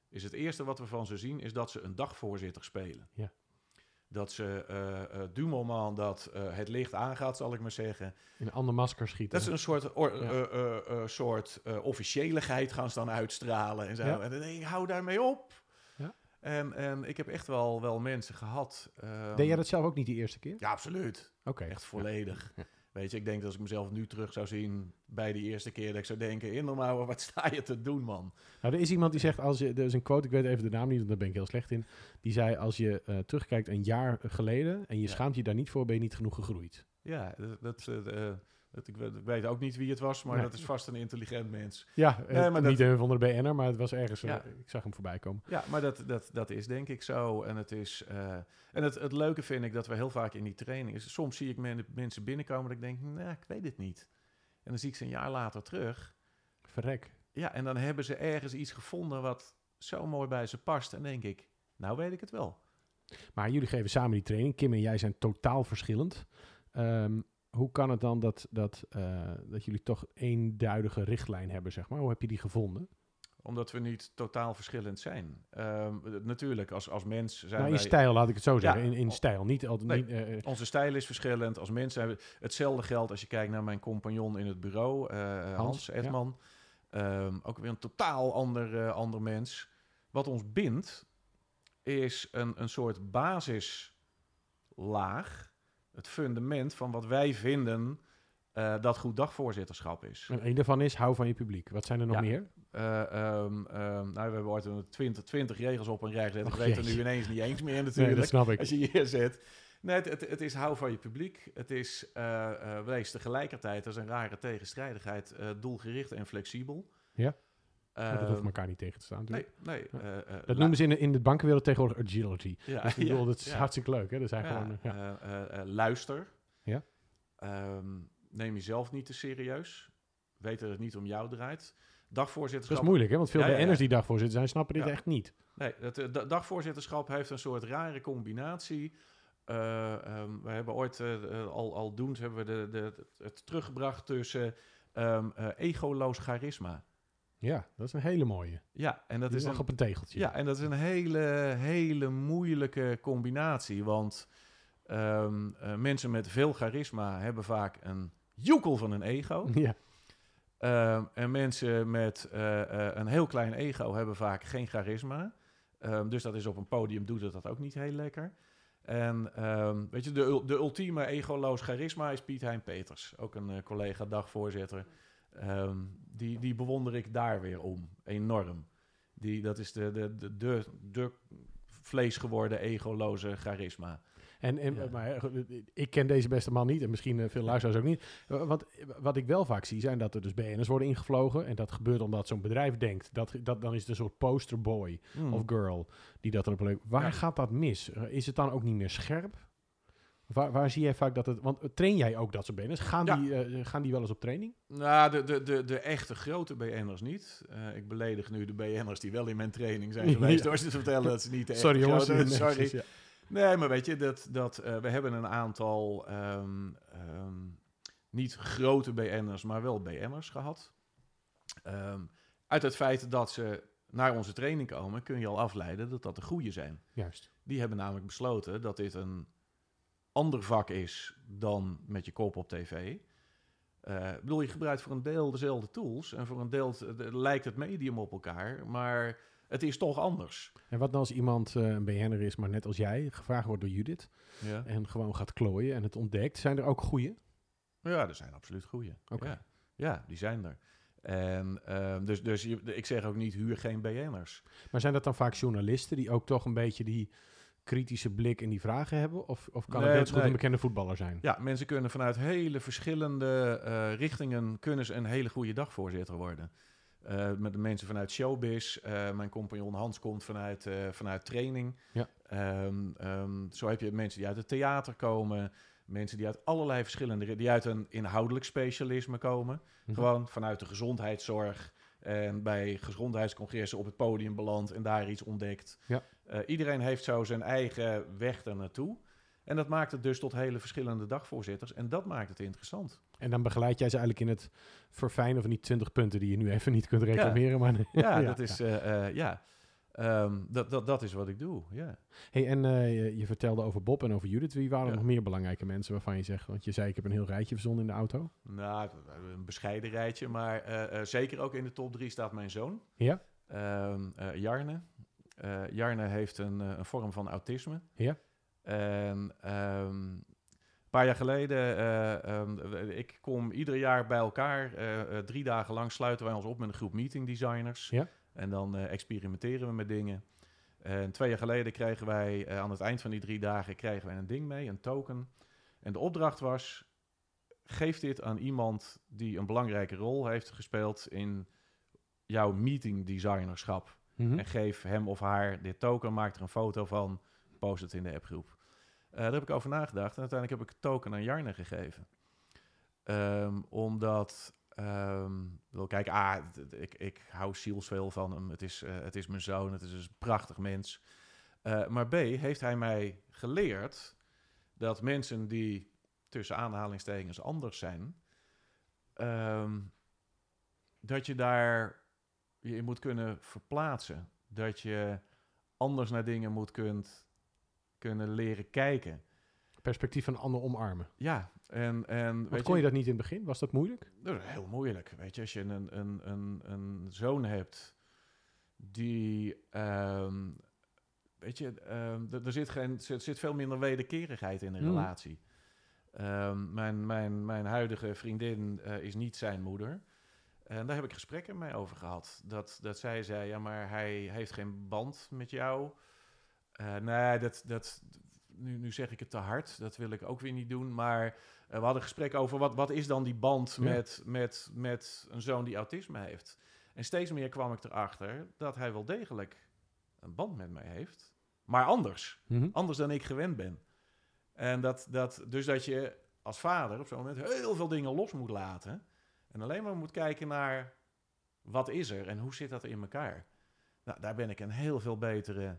is het eerste wat we van ze zien, is dat ze een dagvoorzitter spelen. Ja. Dat ze uh, uh, du moment dat uh, het licht aangaat, zal ik maar zeggen. In een ander masker schieten. Dat is een soort, or, ja. soort officieeligheid gaan ze dan uitstralen. En, zo. Ja. en dan denk ik, hou daarmee op. Ja. En, en ik heb echt wel, wel mensen gehad. Um, Deed jij dat zelf ook niet de eerste keer? Ja, absoluut. Oké. Echt volledig. Weet je, ik denk dat als ik mezelf nu terug zou zien bij die eerste keer, dat ik zou denken, in normaal, wat sta je te doen, man? Nou, er is iemand die zegt, als je, er is een quote, ik weet even de naam niet, want daar ben ik heel slecht in. Die zei, als je uh, terugkijkt een jaar geleden en je ja. schaamt je daar niet voor, ben je niet genoeg gegroeid. Ja, dat, dat uh, dat, ik, ik, weet ook niet wie het was, maar nee. dat is vast een intelligent mens. Ja, nee, maar niet een van de BN'er, maar het was ergens, ja. uh, ik zag hem voorbij komen. Ja, maar dat, dat, dat is denk ik zo. En, het, is, uh, en het, het leuke vind ik dat we heel vaak in die training... Is, soms zie ik men, mensen binnenkomen dat ik denk, nou, ik weet het niet. En dan zie ik ze een jaar later terug. Verrek. Ja, en dan hebben ze ergens iets gevonden wat zo mooi bij ze past. En denk ik, nou weet ik het wel. Maar jullie geven samen die training. Kim en jij zijn totaal verschillend. Um, hoe kan het dan dat, dat, uh, dat jullie toch eenduidige richtlijn hebben, zeg maar? Hoe heb je die gevonden? Omdat we niet totaal verschillend zijn. Um, natuurlijk, als, als mens zijn nou, in wij... stijl, laat ik het zo zeggen. Ja, in, in stijl, niet altijd... Nee, niet, uh, onze stijl is verschillend. Als mens zijn we... Hetzelfde geldt als je kijkt naar mijn compagnon in het bureau, Hans, Hans Edman. Ja. Um, ook weer een totaal ander, ander mens. Wat ons bindt, is een, een soort basislaag het fundament van wat wij vinden uh, dat goed dagvoorzitterschap is. En een daarvan is hou van je publiek. Wat zijn er nog ja. meer? Uh, um, um, nou, we hebben ooit 20, 20 regels op een rij gezet. Oh, ik weet er nu ineens niet eens meer natuurlijk. Nee, dat snap ik. Als je hier zit. Nee, het, het, het, is hou van je publiek. Het is uh, wees tegelijkertijd, dat is een rare tegenstrijdigheid, doelgericht en flexibel. Ja. Uh, dat hoeft elkaar niet tegen te staan. Nee, nee. Uh, uh, dat noemen ze in de, in de bankenwereld tegenwoordig agility. Ja, dus ik bedoel, ja, dat is ja. hartstikke leuk. Hè? Dat zijn gewoon, luister. Ja. Um, neem jezelf niet te serieus. Weet dat het niet om jou draait. Dagvoorzitterschap... Dat is moeilijk, hè? want veel BN'ers die dagvoorzitter zijn, snappen dit echt niet. Nee, het dagvoorzitterschap heeft een soort rare combinatie... Um, we hebben ooit al, al doen, hebben we de, de, het teruggebracht tussen um, egoloos charisma. Ja, dat is een hele mooie. Ja, en dat Die is lag een, op een tegeltje. Ja, en dat is een hele, hele moeilijke combinatie. Want um, uh, mensen met veel charisma hebben vaak een joekel van een ego. Ja. Um, en mensen met uh, uh, een heel klein ego hebben vaak geen charisma. Um, dus dat is op een podium doet het dat ook niet heel lekker. En um, weet je, de, de ultieme egoloos charisma is Piet Hein Peters. Ook een uh, collega dagvoorzitter. Um, die, die bewonder ik daar weer om. Enorm. Die, dat is de, de, de, de, de vlees geworden egoloze charisma. En, en ja. maar, ik ken deze beste man niet en misschien veel luisteraars ook niet. Want wat ik wel vaak zie zijn dat er dus BN'ers worden ingevlogen. En dat gebeurt omdat zo'n bedrijf denkt. Dat, dat, dan is het een soort posterboy mm. of girl die dat erop leuk. Waar ja. gaat dat mis? Is het dan ook niet meer scherp? Waar, waar, zie jij vaak dat het... Want train jij ook dat soort BN'ers? Gaan, ja. die, uh, gaan die wel eens op training? Nou, de, de, de, de echte grote BN'ers niet. Uh, ik beledig nu de BN'ers die wel in mijn training zijn geweest... door ze te vertellen dat ze niet de Sorry jongens. Grote, sorry. Ja. Nee, maar weet je, dat, dat, uh, we hebben een aantal... Um, um, niet grote BN'ers, maar wel BN'ers gehad. Um, uit het feit dat ze naar onze training komen... kun je al afleiden dat dat de goede zijn. Juist. Die hebben namelijk besloten dat dit een ander vak is dan met je kop op tv. Uh, bedoel, je gebruikt voor een deel dezelfde tools en voor een deel lijkt het medium op elkaar, maar het is toch anders. En wat nou als iemand uh, een BN'er is, maar net als jij, gevraagd wordt door Judith ja. en gewoon gaat klooien en het ontdekt, zijn er ook goeie? Ja, er zijn absoluut goeie. Okay. Ja. ja, die zijn er. En uh, dus, dus je, ik zeg ook niet huur geen BN'ers. Maar zijn dat dan vaak journalisten die ook toch een beetje die kritische blik in die vragen hebben? Of, of kan nee, het net goed nee. een bekende voetballer zijn? Ja, mensen kunnen vanuit hele verschillende uh, richtingen kunnen ze een hele goede dagvoorzitter worden. Uh, met de mensen vanuit showbiz. Uh, mijn compagnon Hans komt vanuit, vanuit training. Ja. Um, um, zo heb je mensen die uit het theater komen. Mensen die uit allerlei verschillende... die uit een inhoudelijk specialisme komen. Mm-hmm. Gewoon vanuit de gezondheidszorg... En bij gezondheidscongressen op het podium belandt en daar iets ontdekt. Ja. Uh, iedereen heeft zo zijn eigen weg daar naartoe. En dat maakt het dus tot hele verschillende dagvoorzitters. En dat maakt het interessant. En dan begeleid jij ze eigenlijk in het verfijnen van die 20 punten die je nu even niet kunt reclameren. Ja, maar, ja, ja dat is. Uh, uh, ja. Ehm, dat, dat, dat is wat ik doe, ja. Hey, en eh, je, je vertelde over Bob en over Judith. Wie waren er Ja. nog meer belangrijke mensen waarvan je zegt... Want je zei, ik heb een heel rijtje verzonnen in de auto. Nou, een bescheiden rijtje, maar eh, eh, zeker ook in de top drie staat mijn zoon, Ja? Eh, Jarne. Jarne heeft een, een vorm van autisme. Ja. En ehm, een paar jaar geleden, ik kom ieder jaar bij elkaar. drie dagen lang sluiten wij ons op met een groep meeting designers. Ja. En dan eh, experimenteren we met dingen. En twee jaar geleden kregen wij, eh, aan het eind van die drie dagen, kregen wij een ding mee, een token. En de opdracht was, geef dit aan iemand die een belangrijke rol heeft gespeeld in jouw meeting designerschap. Mhm. En geef hem of haar dit token, maak er een foto van, post het in de appgroep. Eh, daar heb ik over nagedacht en uiteindelijk heb ik het token aan Jarne gegeven. Ehm, omdat, ik wil kijken, ah, ik, ik hou zielsveel van hem. Het is, eh, het is mijn zoon, het is dus een prachtig mens. Eh, maar B, heeft hij mij geleerd dat mensen die tussen aanhalingstekens anders zijn, ehm, dat je daar je moet kunnen verplaatsen. Dat je anders naar dingen moet kunt, kunnen leren kijken. Perspectief van een ander omarmen. Ja, en, en weet kon je dat niet in het begin? Was dat moeilijk? Dat is heel moeilijk. Weet je, als je een, een, een, een zoon hebt die. ehm, weet je, er- er zit, geen, er zit veel minder wederkerigheid in een Hmm. relatie. Ehm, mijn, mijn, mijn huidige vriendin eh, is niet zijn moeder. En daar heb ik gesprekken mee over gehad. Dat, dat zij zei: Ja, maar hij heeft geen band met jou. Eh, nee, dat, dat, nu, nu zeg ik het te hard. Dat wil ik ook weer niet doen. Maar eh, we hadden gesprek over wat, wat is dan die band Ja. met, met, met een zoon die autisme heeft. En steeds meer kwam ik erachter dat hij wel degelijk een band met mij heeft. Maar anders. Mhm. Anders dan ik gewend ben. En dat, dat, dus dat je als vader op zo'n moment heel veel dingen los moet laten. En alleen maar moet kijken naar wat is er en hoe zit dat in elkaar. Nou, daar ben ik een heel veel betere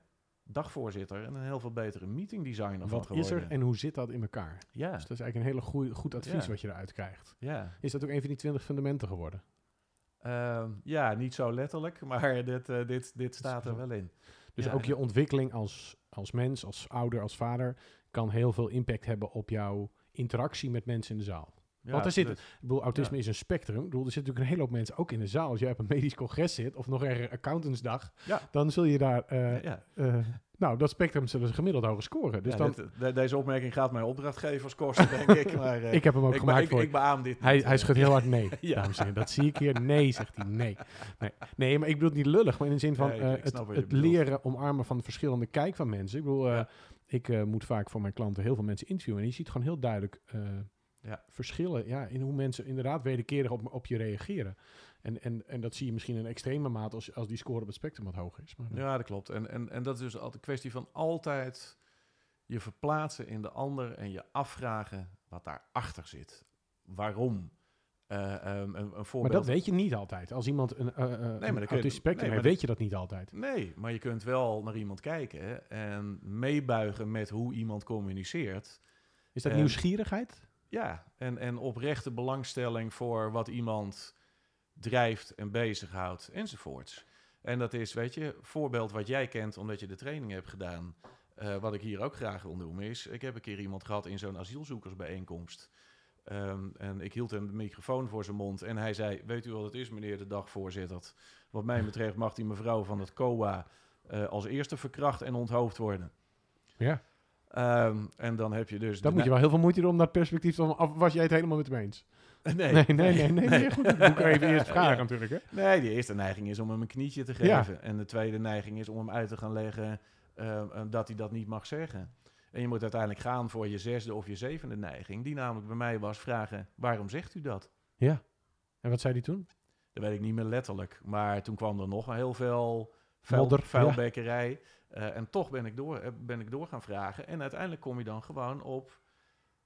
dagvoorzitter en een heel veel betere meeting designer Wat geworden. is er en hoe zit dat in elkaar? Ja, Dus dat is eigenlijk een hele goeie, goed advies Ja. wat je eruit krijgt. ja. Is dat ook een van die twintig fundamenten geworden? Ehm, ja, niet zo letterlijk, maar dit, eh, dit, dit staat er wel in. Dus Ja, ook je ontwikkeling als, als mens, als ouder, als vader... kan heel veel impact hebben op jouw interactie met mensen in de zaal. Ja, Want er zit, dus- ik bedoel, autisme is een spectrum. Ik bedoel, er zitten natuurlijk een hele hoop mensen ook in de zaal. Als jij op een medisch congres zit, of nog ergens accountantsdag... Ja. dan zul je daar... eh, eh, nou, dat spectrum zullen ze gemiddeld hoger scoren. Dus dan, dit- de- deze opmerking gaat mijn opdrachtgevers kosten, denk ik. Maar, eh, ik heb hem ook ik, gemaakt ik, voor ik beaam dit Hij, hij schudt heel hard nee, Ja. dames en heren. Dat zie ik hier. Nee, zegt hij. Nee. Nee, nee maar ik bedoel het niet lullig, maar in de zin van Nee, het, leren omarmen van de verschillende kijk van mensen. Ik bedoel, ik moet vaak voor mijn klanten heel veel mensen interviewen. En je ziet gewoon heel duidelijk Ja. verschillen ja, in hoe mensen inderdaad wederkerig op, op je reageren. En, en, en dat zie je misschien in extreme mate als, als die score op het spectrum wat hoger is. Maar, Ja, dat klopt. En, en, en dat is dus altijd een kwestie van altijd je verplaatsen in de ander en je afvragen wat daarachter zit. Waarom? Eh, ehm, een, een maar voorbeeld. dat weet je niet altijd. Als iemand een, uh, spectrum nee, maar heeft, weet je dat niet altijd. Nee, maar je kunt wel naar iemand kijken en meebuigen met hoe iemand communiceert. Is dat En- nieuwsgierigheid? Ja, en, en oprechte belangstelling voor wat iemand drijft en bezighoudt enzovoorts. En dat is, weet je, voorbeeld wat jij kent omdat je de training hebt gedaan. eh, wat ik hier ook graag wil noemen is, ik heb een keer iemand gehad in zo'n asielzoekersbijeenkomst. Ehm, en ik hield hem de microfoon voor zijn mond en hij zei, weet u wat het is meneer de dagvoorzitter? Wat mij betreft mag die mevrouw van het COA eh, als eerste verkracht en onthoofd worden. Ja. Ehm, en dan heb je dus... Dan de moet je wel heel veel moeite doen om dat perspectief te... Of was jij het helemaal met hem eens? Nee, Nee, nee, nee. nee, nee, goed, dat moet ik even eerst vragen Ja. natuurlijk. Hè? Nee, die eerste neiging is om hem een knietje te Ja. geven. En de tweede neiging is om hem uit te gaan leggen eh, eh, dat hij dat niet mag zeggen. En je moet uiteindelijk gaan voor je zesde of je zevende neiging. Die namelijk bij mij was vragen, waarom zegt u dat? Ja. En wat zei hij toen? Dat weet ik niet meer letterlijk. Maar toen kwam er nog heel veel vuil, Modder, vuilbekkerij. Eh, en toch ben ik, door, eh, ben ik door gaan vragen. En uiteindelijk kom je dan gewoon op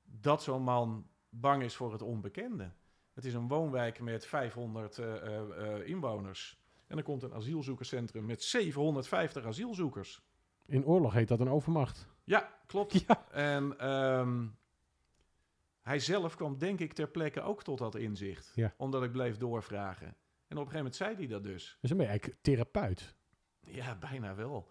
dat zo'n man bang is voor het onbekende. Het is een woonwijk met 500 eh, inwoners. En er komt een asielzoekerscentrum met 750 asielzoekers. In oorlog heet dat een overmacht. Ja, klopt. Ja. En ehm, hij zelf kwam denk ik ter plekke ook tot dat inzicht. Ja. Omdat ik bleef doorvragen. En op een gegeven moment zei hij dat dus. Dus dan ben je eigenlijk therapeut. Ja, bijna wel.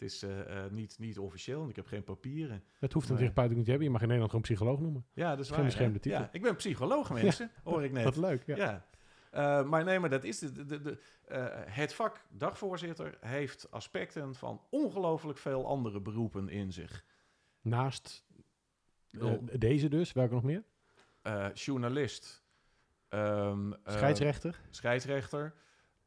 Het is eh, eh, niet, niet officieel en ik heb geen papieren. Dat hoeft een Nee. therapeut niet te hebben. Je mag in Nederland gewoon psycholoog noemen. Ja, dat is Geen beschermde titel. Ja, ik ben psycholoog, mensen. Hoor ik net. Wat leuk, ja. Ja. Eh, maar nee, maar dat is de, de, de, het vak dagvoorzitter heeft aspecten van ongelooflijk veel andere beroepen in zich. Naast deze dus, welke nog meer? Journalist, ehm, eh, Scheidsrechter. scheidsrechter,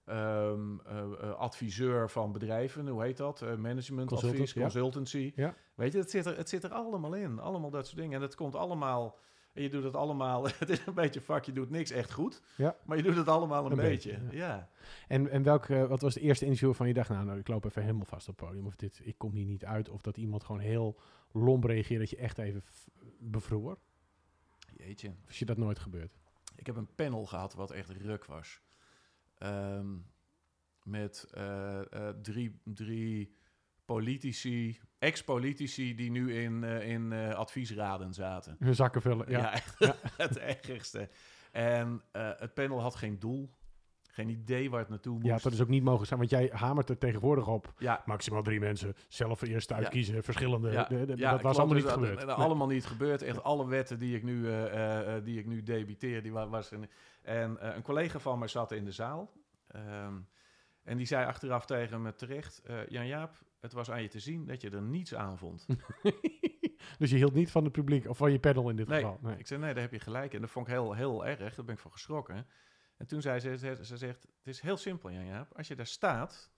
ehm, eh, eh, adviseur van bedrijven, hoe heet dat? Eh, management Consultant, advies, consultancy. Ja. Weet je, het zit, er, het zit er allemaal in. Allemaal dat soort dingen. En het komt allemaal... En je doet het allemaal... Het is een beetje vak, je doet niks echt goed. Ja. Maar je doet het allemaal een, Een beetje. beetje, ja. En, en welk, wat was het eerste interview van je dacht, nou, nou, ik loop even helemaal vast op het podium. Of dit, ik kom hier niet uit. Of dat iemand gewoon heel lomp reageert dat je echt even bevroor. Jeetje. Of is je dat nooit gebeurd? Ik heb een panel gehad wat echt ruk was. Ehm, met eh, eh, drie, drie politici, ex-politici die nu in, eh, in adviesraden zaten. Hun zakken vullen, ja. Ja, echt het ergste. En het panel had geen doel, geen idee waar het naartoe moest. Ja, dat is ook niet mogen zijn, want jij hamert er tegenwoordig op. Ja, Maximaal drie mensen, zelf eerst Ja. uitkiezen, verschillende. ja, de- de- ja, dat was allemaal niet Dus dat- gebeurd. dat- Nee. Allemaal niet gebeurd. Echt alle wetten die ik nu, eh, eh, die ik nu debiteer, die wa- was. En eh, een collega van mij zat in de zaal. Ehm, en die zei achteraf tegen me terecht: Jan-Jaap, het was aan je te zien dat je er niets aan vond. dus je hield niet van het publiek, of van je panel in dit Nee, geval. Nee. ik zei: Nee, daar heb je gelijk. En dat vond ik heel, heel erg. Daar ben ik van geschrokken. En toen zei ze: ze, ze zegt: Het is heel simpel, Jan-Jaap. Als je daar staat,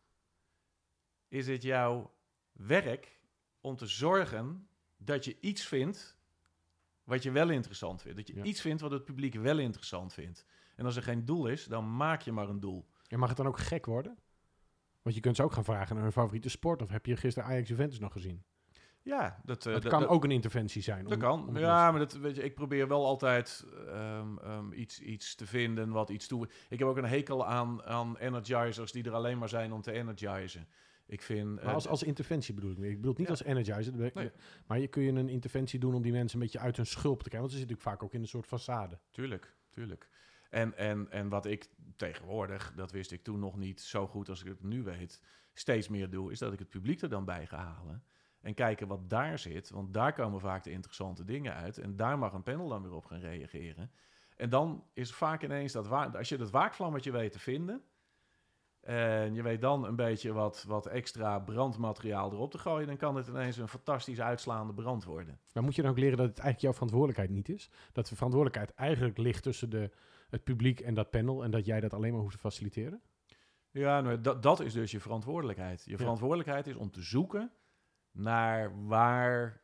is het jouw werk om te zorgen dat je iets vindt wat je wel interessant vindt. Dat je Ja. iets vindt wat het publiek wel interessant vindt. En als er geen doel is, dan maak je maar een doel. En mag het dan ook gek worden? Want je kunt ze ook gaan vragen naar hun favoriete sport. Of heb je gisteren Ajax Juventus nog gezien? Ja, dat, eh, dat dat- kan dat- ook een interventie zijn. Dat om- kan. om- ja, maar dat, weet je, ik probeer wel altijd ehm, ehm, iets, iets te vinden wat iets toe. Ik heb ook een hekel aan, aan energizers die er alleen maar zijn om te energizen. Ik vind. Maar eh, als, als interventie bedoel ik. Ik bedoel het niet Ja. als energizer. Nee. Maar je kun je een interventie doen om die mensen een beetje uit hun schulp te krijgen. Want ze zitten natuurlijk vaak ook in een soort façade. Tuurlijk, tuurlijk. En, en, en wat ik tegenwoordig, dat wist ik toen nog niet zo goed als ik het nu weet, steeds meer doe, is dat ik het publiek er dan bij ga halen. En kijken wat daar zit, want daar komen vaak de interessante dingen uit. En daar mag een panel dan weer op gaan reageren. En dan is vaak ineens dat, wa- als je dat waakvlammetje weet te vinden, en je weet dan een beetje wat, wat extra brandmateriaal erop te gooien, dan kan het ineens een fantastisch uitslaande brand worden. Maar moet je dan ook leren dat het eigenlijk jouw verantwoordelijkheid niet is? Dat de verantwoordelijkheid eigenlijk ligt tussen de, het publiek en dat panel. En dat jij dat alleen maar hoeft te faciliteren? Ja, nou, dat, dat is dus je verantwoordelijkheid. Je verantwoordelijkheid is om te zoeken naar waar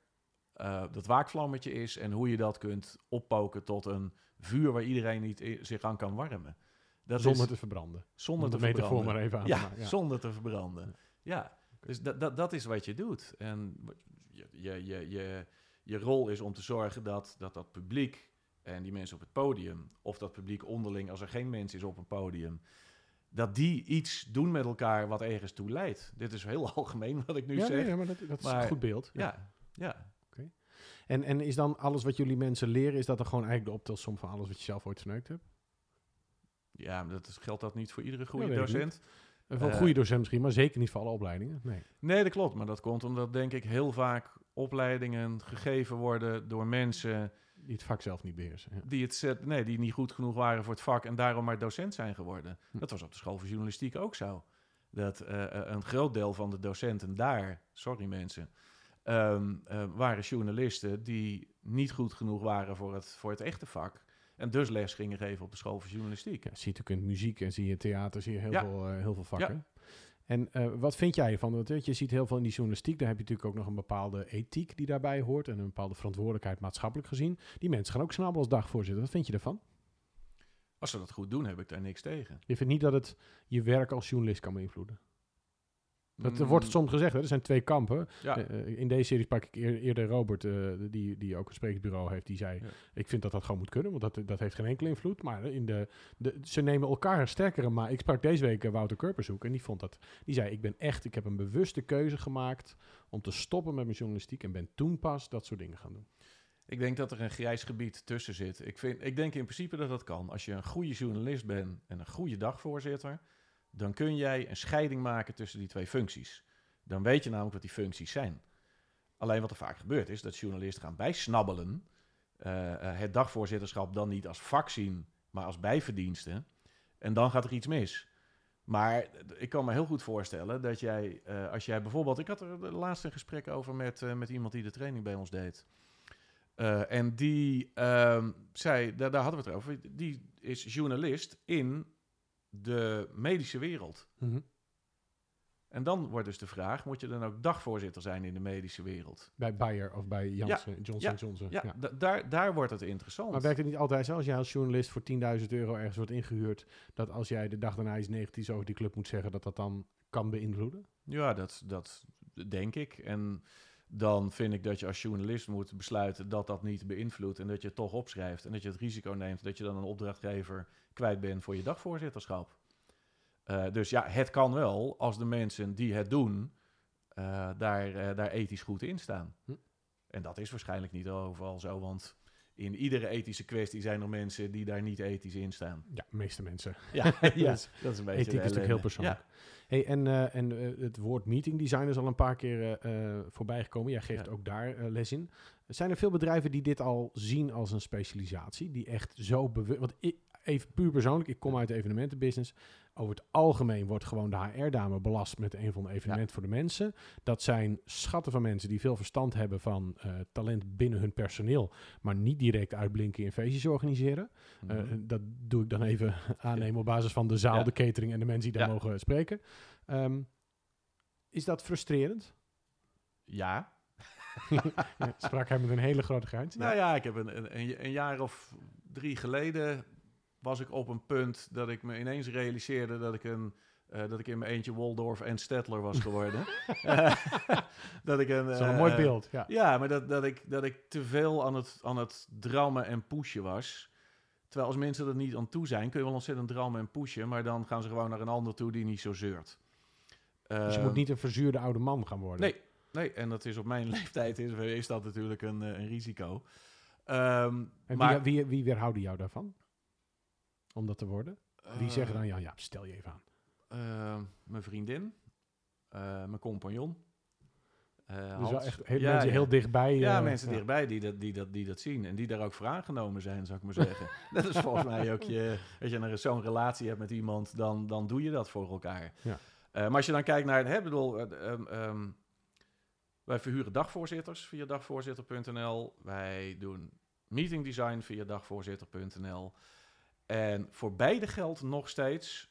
eh, dat waakvlammetje is en hoe je dat kunt oppoken tot een vuur waar iedereen niet zich aan kan warmen. Dat zonder is, te verbranden. zonder te verbranden. maar even aan ja, te. Ja. zonder te verbranden. Ja, dus dat, dat, dat is wat je doet. En je, je, je, je rol is om te zorgen dat, dat dat publiek en die mensen op het podium, of dat publiek onderling, als er geen mens is op een podium, dat die iets doen met elkaar wat ergens toe leidt. Dit is heel algemeen wat ik nu ja, zeg. nee, ja, maar dat, dat is een goed beeld. Ja. ja, ja. En, en is dan alles wat jullie mensen leren, is dat dan gewoon eigenlijk de optelsom van alles wat je zelf ooit verneukt hebt? ja maar dat is, geldt dat niet voor iedere goede docent. Een wel Eh, goede docent misschien, maar zeker niet voor alle opleidingen. Nee. Nee, dat klopt. Maar dat komt omdat, denk ik, heel vaak opleidingen gegeven worden door mensen Die het vak zelf niet beheersen. Ja. die, het, nee, die niet goed genoeg waren voor het vak en daarom maar docent zijn geworden. Hm. Dat was op de school voor journalistiek ook zo. Dat eh, eh, een groot deel van de docenten daar, sorry mensen, ehm, eh, waren journalisten die niet goed genoeg waren voor het, voor het echte vak. En dus les gingen geven op de school voor journalistiek. Ja, zie je natuurlijk in muziek en zie je theater, zie je heel, Ja. veel, heel veel vakken. En eh, wat vind jij ervan? Want weet je, je ziet heel veel in die journalistiek, daar heb je natuurlijk ook nog een bepaalde ethiek die daarbij hoort en een bepaalde verantwoordelijkheid maatschappelijk gezien. Die mensen gaan ook snabbelen als dagvoorzitter. Wat vind je ervan? Als ze dat goed doen, heb ik daar niks tegen. Je vindt niet dat het je werk als journalist kan beïnvloeden? Dat er wordt Mm, soms gezegd, hè? er zijn twee kampen. Ja, Eh, in deze serie sprak ik eer- eerder Robert, eh, die, die ook een sprekersbureau heeft, die zei: Ja. Ik vind dat dat gewoon moet kunnen, want dat, dat heeft geen enkele invloed. Maar in de, de, ze nemen elkaar sterkere. Maar ik sprak deze week eh, Wouter Kurpershoek en die vond dat. Die zei: Ik ben echt, ik heb een bewuste keuze gemaakt om te stoppen met mijn journalistiek en ben toen pas dat soort dingen gaan doen. Ik denk dat er een grijs gebied tussen zit. Ik, vind, ik denk in principe dat dat kan. Als je een goede journalist bent en een goede dagvoorzitter, dan kun jij een scheiding maken tussen die twee functies. Dan weet je namelijk wat die functies zijn. Alleen wat er vaak gebeurt is dat journalisten gaan bijsnabbelen. eh, eh, het dagvoorzitterschap dan niet als vak zien, maar als bijverdiensten. En dan gaat er iets mis. Maar ik kan me heel goed voorstellen dat jij, eh, als jij bijvoorbeeld... Ik had er de laatste gesprek over met, met iemand die de training bij ons deed. En die ehm, zei, daar hadden we het over, die is journalist in de medische wereld. Mhm. En dan wordt dus de vraag, moet je dan ook dagvoorzitter zijn in de medische wereld? Bij Bayer of bij Janssen, Johnson Johnson. Ja, Ja. da- daar, daar wordt het interessant. Maar werkt het niet altijd zo als jij als journalist voor 10.000 euro ergens wordt ingehuurd, dat als jij de dag daarna iets negatiefs over die club moet zeggen, dat dat dan kan beïnvloeden? Ja, dat, dat denk ik. En dan vind ik dat je als journalist moet besluiten dat dat niet beïnvloedt en dat je het toch opschrijft en dat je het risico neemt dat je dan een opdrachtgever kwijt bent voor je dagvoorzitterschap. Eh, dus ja, het kan wel als de mensen die het doen eh, daar, eh, daar ethisch goed in staan. Hm. En dat is waarschijnlijk niet overal zo, want in iedere ethische kwestie zijn er mensen die daar niet ethisch in staan. Ja, de meeste mensen. Ja, ja Dat is- dat is een beetje Ethiek is natuurlijk heel persoonlijk. Ja. Hey, en eh, en eh, het woord meeting design is al een paar keer eh, voorbij gekomen. Jij geeft Ja. ook daar les in. Zijn er veel bedrijven die dit al zien als een specialisatie? Die echt zo bewust... Want ik, even puur persoonlijk, ik kom uit de evenementenbusiness. Over het algemeen wordt gewoon de HR-dame belast met een van de evenementen voor de mensen. Dat zijn schatten van mensen die veel verstand hebben van eh, talent binnen hun personeel, maar niet direct uitblinken in feestjes organiseren. Eh, Mhm. dat doe ik dan even aannemen op basis van de zaal, Ja. de catering en de mensen die daar Ja. mogen spreken. Ehm, is dat frustrerend? ja, sprak hij met een hele grote grijns. Nou ja, ik heb een, een, een jaar of drie geleden was ik op een punt dat ik me ineens realiseerde dat ik een eh, dat ik in mijn eentje Waldorf en Stedtler was geworden. Dat ik een, wel een eh, mooi beeld. Ja. Ja, maar dat, dat, ik, dat ik te veel aan het, aan het drammen en pushen was. Terwijl als mensen er niet aan toe zijn, kun je wel ontzettend drammen en pushen, maar dan gaan ze gewoon naar een ander toe die niet zo zeurt. Dus je Eh, moet niet een verzuurde oude man gaan worden. Nee, nee, en dat is op mijn leeftijd is, is dat natuurlijk een, een risico. Ehm, En maar, wie, wie, wie weerhouden jou daarvan? Om dat te worden? Wie eh, zeggen dan, ja, ja, stel je even aan. eh, mijn vriendin, eh, mijn compagnon. eh, Dus wel echt heel, Ja, mensen ja. heel dichtbij. Ja, eh, mensen dichtbij die dat, die, dat, die dat zien en die daar ook voor aangenomen zijn, zou ik maar zeggen. dat is volgens mij ook je, als je zo'n relatie hebt met iemand, dan, dan doe je dat voor elkaar. Ja. Eh, maar als je dan kijkt naar, hè, bedoel, eh, ehm, ehm, wij verhuren dagvoorzitters via dagvoorzitter.nl. Wij doen meeting design via dagvoorzitter.nl. En voor beide geldt nog steeds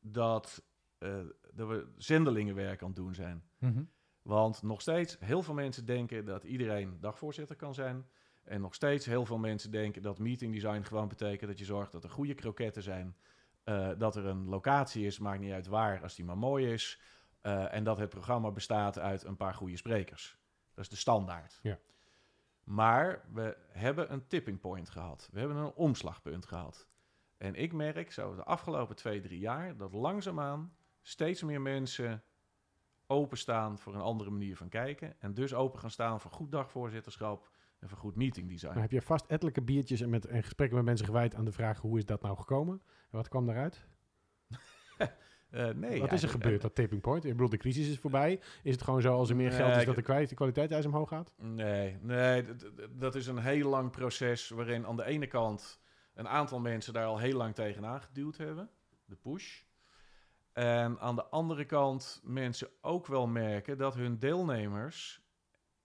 dat, eh, dat we zendelingenwerk aan het doen zijn. Mhm. Want nog steeds heel veel mensen denken dat iedereen dagvoorzitter kan zijn. En nog steeds heel veel mensen denken dat meeting design gewoon betekent dat je zorgt dat er goede kroketten zijn. eh, dat er een locatie is, maakt niet uit waar, als die maar mooi is. eh, en dat het programma bestaat uit een paar goede sprekers. Dat is de standaard. Ja. Maar we hebben een tipping point gehad. We hebben een omslagpunt gehad. En ik merk zo de afgelopen twee, drie jaar dat langzaamaan steeds meer mensen openstaan voor een andere manier van kijken. En dus open gaan staan voor goed dagvoorzitterschap en voor goed meeting design. Dan heb je vast ettelijke biertjes en, met, en gesprekken met mensen gewijd aan de vraag hoe is dat nou gekomen? En wat kwam daaruit? Eh, nee, wat is er eigenlijk- gebeurd, dat tipping point? Ik bedoel, de crisis is voorbij. Is het gewoon zo, als er meer geld is, dat de, kwaliteit, de kwaliteit omhoog gaat? Nee, nee dat is een heel lang proces waarin aan de ene kant een aantal mensen daar al heel lang tegenaan geduwd hebben. De push. En aan de andere kant mensen ook wel merken dat hun deelnemers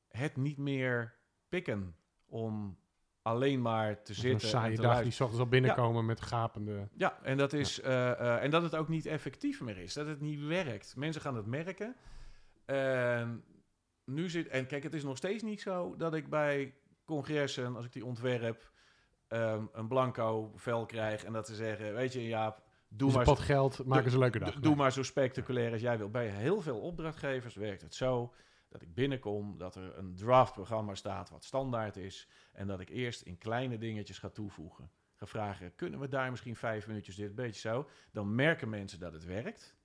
het niet meer pikken om alleen maar te zitten en saaie te dag luisteren. die ochtends al binnenkomen met gapende... Ja, en dat, is, eh, eh, en dat het ook niet effectief meer is. Dat het niet werkt. Mensen gaan het merken. En, nu zit, en kijk, het is nog steeds niet zo dat ik bij congressen, als ik die ontwerp, ehm, een blanco vel krijg. En dat ze zeggen, weet je Jaap, doe Dus maar, pot geld, maken ze een leuke dag. doe, doe maar zo spectaculair als jij wil. Bij heel veel opdrachtgevers werkt het zo dat ik binnenkom, dat er een draftprogramma staat wat standaard is. En dat ik eerst in kleine dingetjes ga toevoegen. Ga vragen, kunnen we daar misschien vijf minuutjes dit, beetje zo. Dan merken mensen dat het werkt.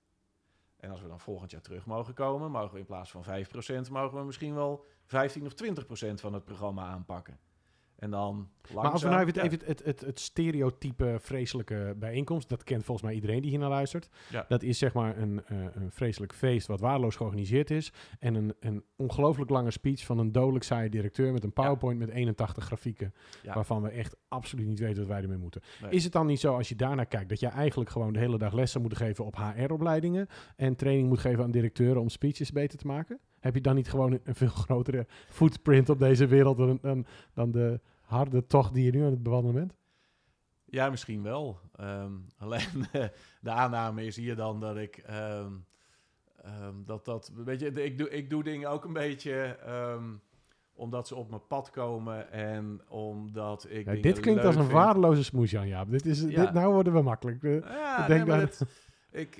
En als we dan volgend jaar terug mogen komen, mogen we in plaats van 5%, mogen we misschien wel 15 of 20% van het programma aanpakken. En dan Maar als we nou even, langzaam- het, even het, het, het, stereotype vreselijke bijeenkomst, dat kent volgens mij iedereen die hier naar luistert. Ja. Dat is zeg maar een, eh, een vreselijk feest wat waardeloos georganiseerd is. En een, een ongelooflijk lange speech van een dodelijk saaie directeur met een PowerPoint met 81 grafieken. Waarvan we echt absoluut niet weten wat wij ermee moeten. Nee. Is het dan niet zo als je daarnaar kijkt dat je eigenlijk gewoon de hele dag lessen moet geven op HR-opleidingen en training moet geven aan directeuren om speeches beter te maken? Heb je dan niet gewoon een, veel grotere footprint op deze wereld dan, dan, dan de harde tocht die je nu aan het bewandelen bent? Ja, misschien wel. Ehm, alleen eh, de aanname is hier dan dat ik ehm, ehm, dat dat weet je, ik doe ik doe dingen ook een beetje omdat ze op mijn pad komen en omdat ik Ja, dit klinkt als een vind. waardeloze smoes, Jan Jaap. Dit is, Ja. dit, nou worden we makkelijk. Eh, Ja, Ik denk dat- het- ik,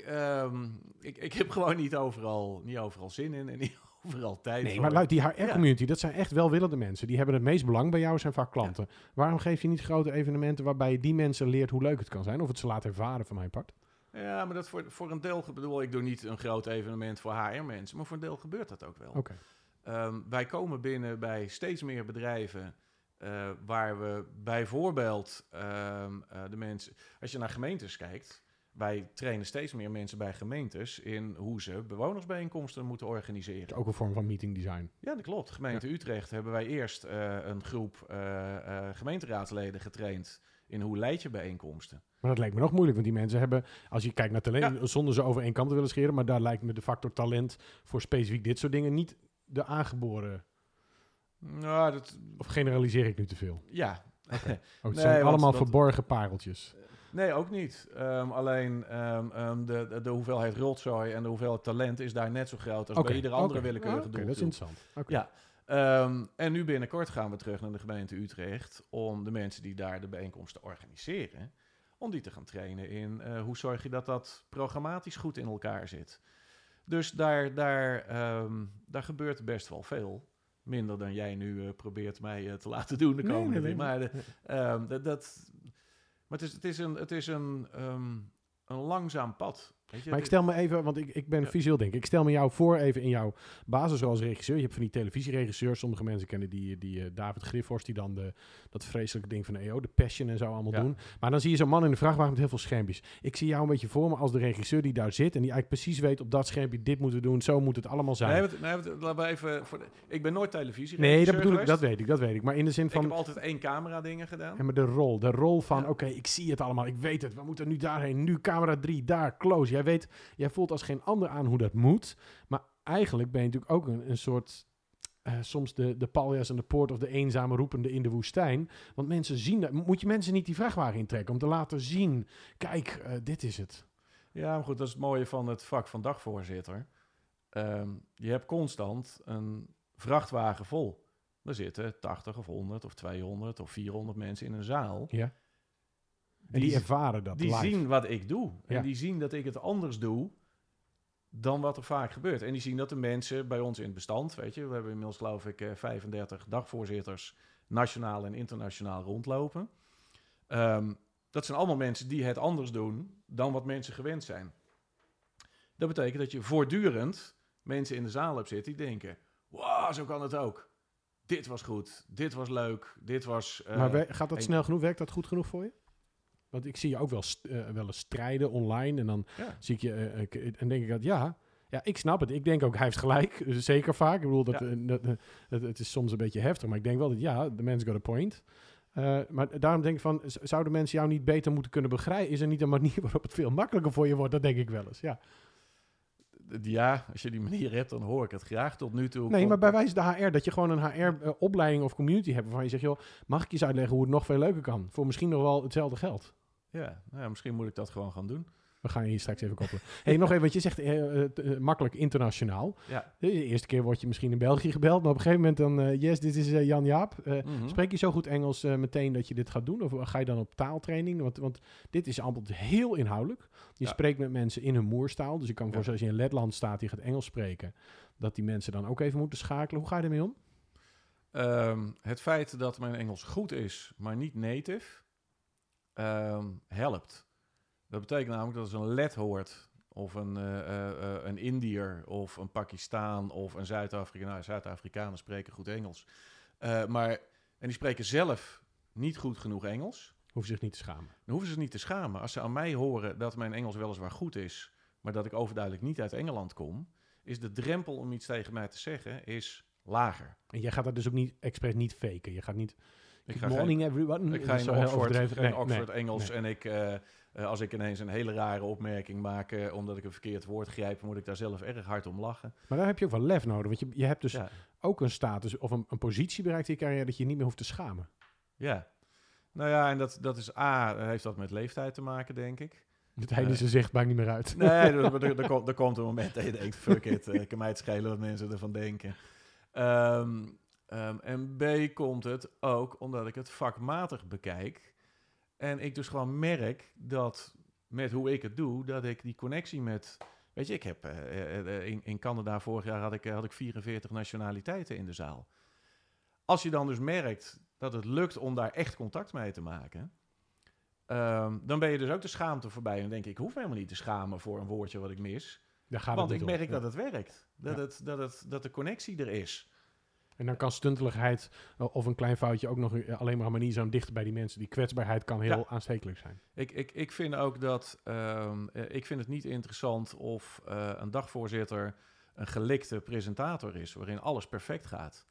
ik, ik heb gewoon niet overal, niet overal zin in en niet overal tijd nee, voor. maar luid, die HR-community, dat zijn echt welwillende mensen. Die hebben het meest belang bij jou, zijn vaak klanten. Waarom geef je niet grote evenementen waarbij je die mensen leert hoe leuk het kan zijn? Of het ze laat ervaren van mijn part? Ja, maar dat voor, voor een deel, bedoel, ik doe niet een groot evenement voor HR-mensen, maar voor een deel gebeurt dat ook wel. Oké. Ehm, wij komen binnen bij steeds meer bedrijven eh, waar we bijvoorbeeld ehm, eh, de mensen, als je naar gemeentes kijkt, wij trainen steeds meer mensen bij gemeentes in hoe ze bewonersbijeenkomsten moeten organiseren. Ook een vorm van meeting design. Ja, dat klopt. Gemeente Utrecht hebben wij eerst eh, een groep eh, gemeenteraadsleden getraind in hoe leid je bijeenkomsten. Maar dat lijkt me nog moeilijk, want die mensen hebben, als je kijkt naar talent, zonder ze over één kant te willen scheren, maar daar lijkt me de factor talent voor specifiek dit soort dingen niet de aangeboren. Nou, dat, Of generaliseer ik nu te veel? ja. Oh, het Nee, zijn allemaal verborgen pareltjes. Nee, ook niet. Ehm, alleen ehm, ehm, de, de, de hoeveelheid rotzooi en de hoeveelheid talent is daar net zo groot als bij iedere andere oké. willekeurige Ah, Oké, dat is interessant. Oké. Ja. En nu binnenkort gaan we terug naar de gemeente Utrecht om de mensen die daar de bijeenkomsten organiseren, om die te gaan trainen in eh, hoe zorg je dat dat programmatisch goed in elkaar zit. Dus daar, daar, daar gebeurt best wel veel. Minder dan jij nu eh, probeert mij eh, te laten doen de komende nee, nee. Maar, de, dat, maar het is, het is een, het is een, ehm, een langzaam pad. Weet je? Maar ik stel me even, want ik, ik ben Ja. visueel denk ik. Ik stel me jou voor even in jouw basisrol als regisseur. Je hebt van die televisieregisseurs, sommige mensen kennen die, die eh, David Griffhorst, die dan de, dat vreselijke ding van de EO, de Passion en zo allemaal Ja. doen. Maar dan zie je zo'n man in de vrachtwagen met heel veel schermpjes. Ik zie jou een beetje voor me als de regisseur die daar zit en die eigenlijk precies weet op dat schermpje, dit moeten we doen, zo moet het allemaal zijn. Nee, wat- nee, wat- laten we even voor de- ik ben nooit televisie. Nee, dat bedoel ik, dat weet ik, dat weet ik. Maar in de zin Ik van, heb altijd één camera dingen gedaan. Ja, maar de rol, de rol van, Ja. oké, ik zie het allemaal, ik weet het, we moeten nu daarheen, nu camera 3, daar, close. Jij weet, jij voelt als geen ander aan hoe dat moet, maar eigenlijk ben je natuurlijk ook een, een soort, eh, soms de, de paljas en de poort of de eenzame roepende in de woestijn. Want mensen zien dat, moet je mensen niet die vrachtwagen intrekken om te laten zien, kijk, eh, dit is het. Ja, maar goed, dat is het mooie van het vak van dagvoorzitter. Ehm, je hebt constant een vrachtwagen vol. Er zitten 80 of 100 of 200 of 400 mensen in een zaal. Ja. En die, Die- ervaren dat Die live. zien wat ik doe. En Ja. die zien dat ik het anders doe dan wat er vaak gebeurt. En die zien dat de mensen bij ons in het bestand, weet je, we hebben inmiddels geloof ik eh, 35 dagvoorzitters nationaal en internationaal rondlopen. Ehm, dat zijn allemaal mensen die het anders doen dan wat mensen gewend zijn. Dat betekent dat je voortdurend mensen in de zaal hebt zitten die denken, wow, zo kan het ook. Dit was goed, dit was leuk, dit was... eh, maar gaat dat snel genoeg? Werkt dat goed genoeg voor je? Want ik zie je ook wel, eh, wel eens strijden online en dan ja. zie ik je eh, ik- en denk ik dat ja, ja, ik snap het. Ik denk ook hij heeft gelijk, eh, zeker vaak. Ik bedoel dat, Ja. eh, dat, eh, het, is soms een beetje heftig, maar ik denk wel dat ja, de man's got a point. Eh, maar daarom denk ik van, zouden mensen jou niet beter moeten kunnen begrijpen? Is er niet een manier waarop het veel makkelijker voor je wordt? Dat denk ik wel eens. Ja. Ja, als je die manier hebt, dan hoor ik het graag tot nu toe. Nee, maar bij wijze de HR, dat je gewoon een HR-opleiding of community hebt waarvan je zegt, joh, mag ik je eens uitleggen hoe het nog veel leuker kan? Voor misschien nog wel hetzelfde geld. Ja, nou ja, misschien moet ik dat gewoon gaan doen. We gaan hier straks even koppelen. hey, nog even, want je zegt eh, eh, eh, makkelijk internationaal. Ja. De eerste keer word je misschien in België gebeld, maar op een gegeven moment dan, yes, dit is Jan Jaap. Mhm. Spreek je zo goed Engels meteen dat je dit gaat doen? Of ga je dan op taaltraining? Want, want dit is allemaal heel inhoudelijk. Je Ja. spreekt met mensen in hun moerstaal. Dus ik kan me Ja. voorstellen, als je in Letland staat, die gaat Engels spreken, dat die mensen dan ook even moeten schakelen. Hoe ga je ermee om? Ehm, het feit dat mijn Engels goed is, maar niet native, ehm, helpt. Dat betekent namelijk dat als een let hoort, of een, eh, een Indiër, of een Pakistaan, of een Zuid-Afrikaan. Nou, Zuid-Afrikanen spreken goed Engels. Maar en die spreken zelf niet goed genoeg Engels, Hoef zich niet te schamen. dan hoeven ze zich niet te schamen. Als ze aan mij horen dat mijn Engels weliswaar goed is, maar dat ik overduidelijk niet uit Engeland kom, is de drempel om iets tegen mij te zeggen is lager. En jij gaat dat dus ook niet expres niet faken. Je gaat niet. Ik Good morning everyone. Ik ga in Oxford, Nee, Oxford nee, Engels nee. en ik, eh, eh, als ik ineens een hele rare opmerking maak eh, omdat ik een verkeerd woord grijp, moet ik daar zelf erg hard om lachen. Maar daar heb je ook wel lef nodig. Want je, je hebt dus ja. ook een status of een, een positie bereikt in je carrière dat je niet meer hoeft te schamen. ja. Nou ja, en dat, dat is A, heeft dat met leeftijd te maken, denk ik. Het einde zichtbaar niet meer uit. Nee, er, er, er, komt, komt een moment dat je denkt, fuck it, eh, kan mij het schelen wat mensen ervan denken. Ehm, ehm, en B komt het ook omdat ik het vakmatig bekijk. En ik dus gewoon merk dat met hoe ik het doe, dat ik die connectie met... Weet je, ik heb eh, eh, eh, in, in Canada vorig jaar had ik, had ik 44 nationaliteiten in de zaal. Als je dan dus merkt dat het lukt om daar echt contact mee te maken... ehm, dan ben je dus ook de schaamte voorbij. En dan denk ik, ik hoef helemaal niet te schamen voor een woordje wat ik mis. Daar gaat Want het ik merk Ja. dat het werkt. Dat, Ja. het, dat, het, dat de connectie er is. En dan kan stunteligheid eh, of een klein foutje ook nog alleen maar een manier zijn om dichter bij die mensen. Die kwetsbaarheid kan heel Ja. aanstekelijk zijn. Ik, ik, ik vind ook dat... ehm, eh, ik vind het niet interessant of eh, een dagvoorzitter een gelikte presentator is... waarin alles perfect gaat.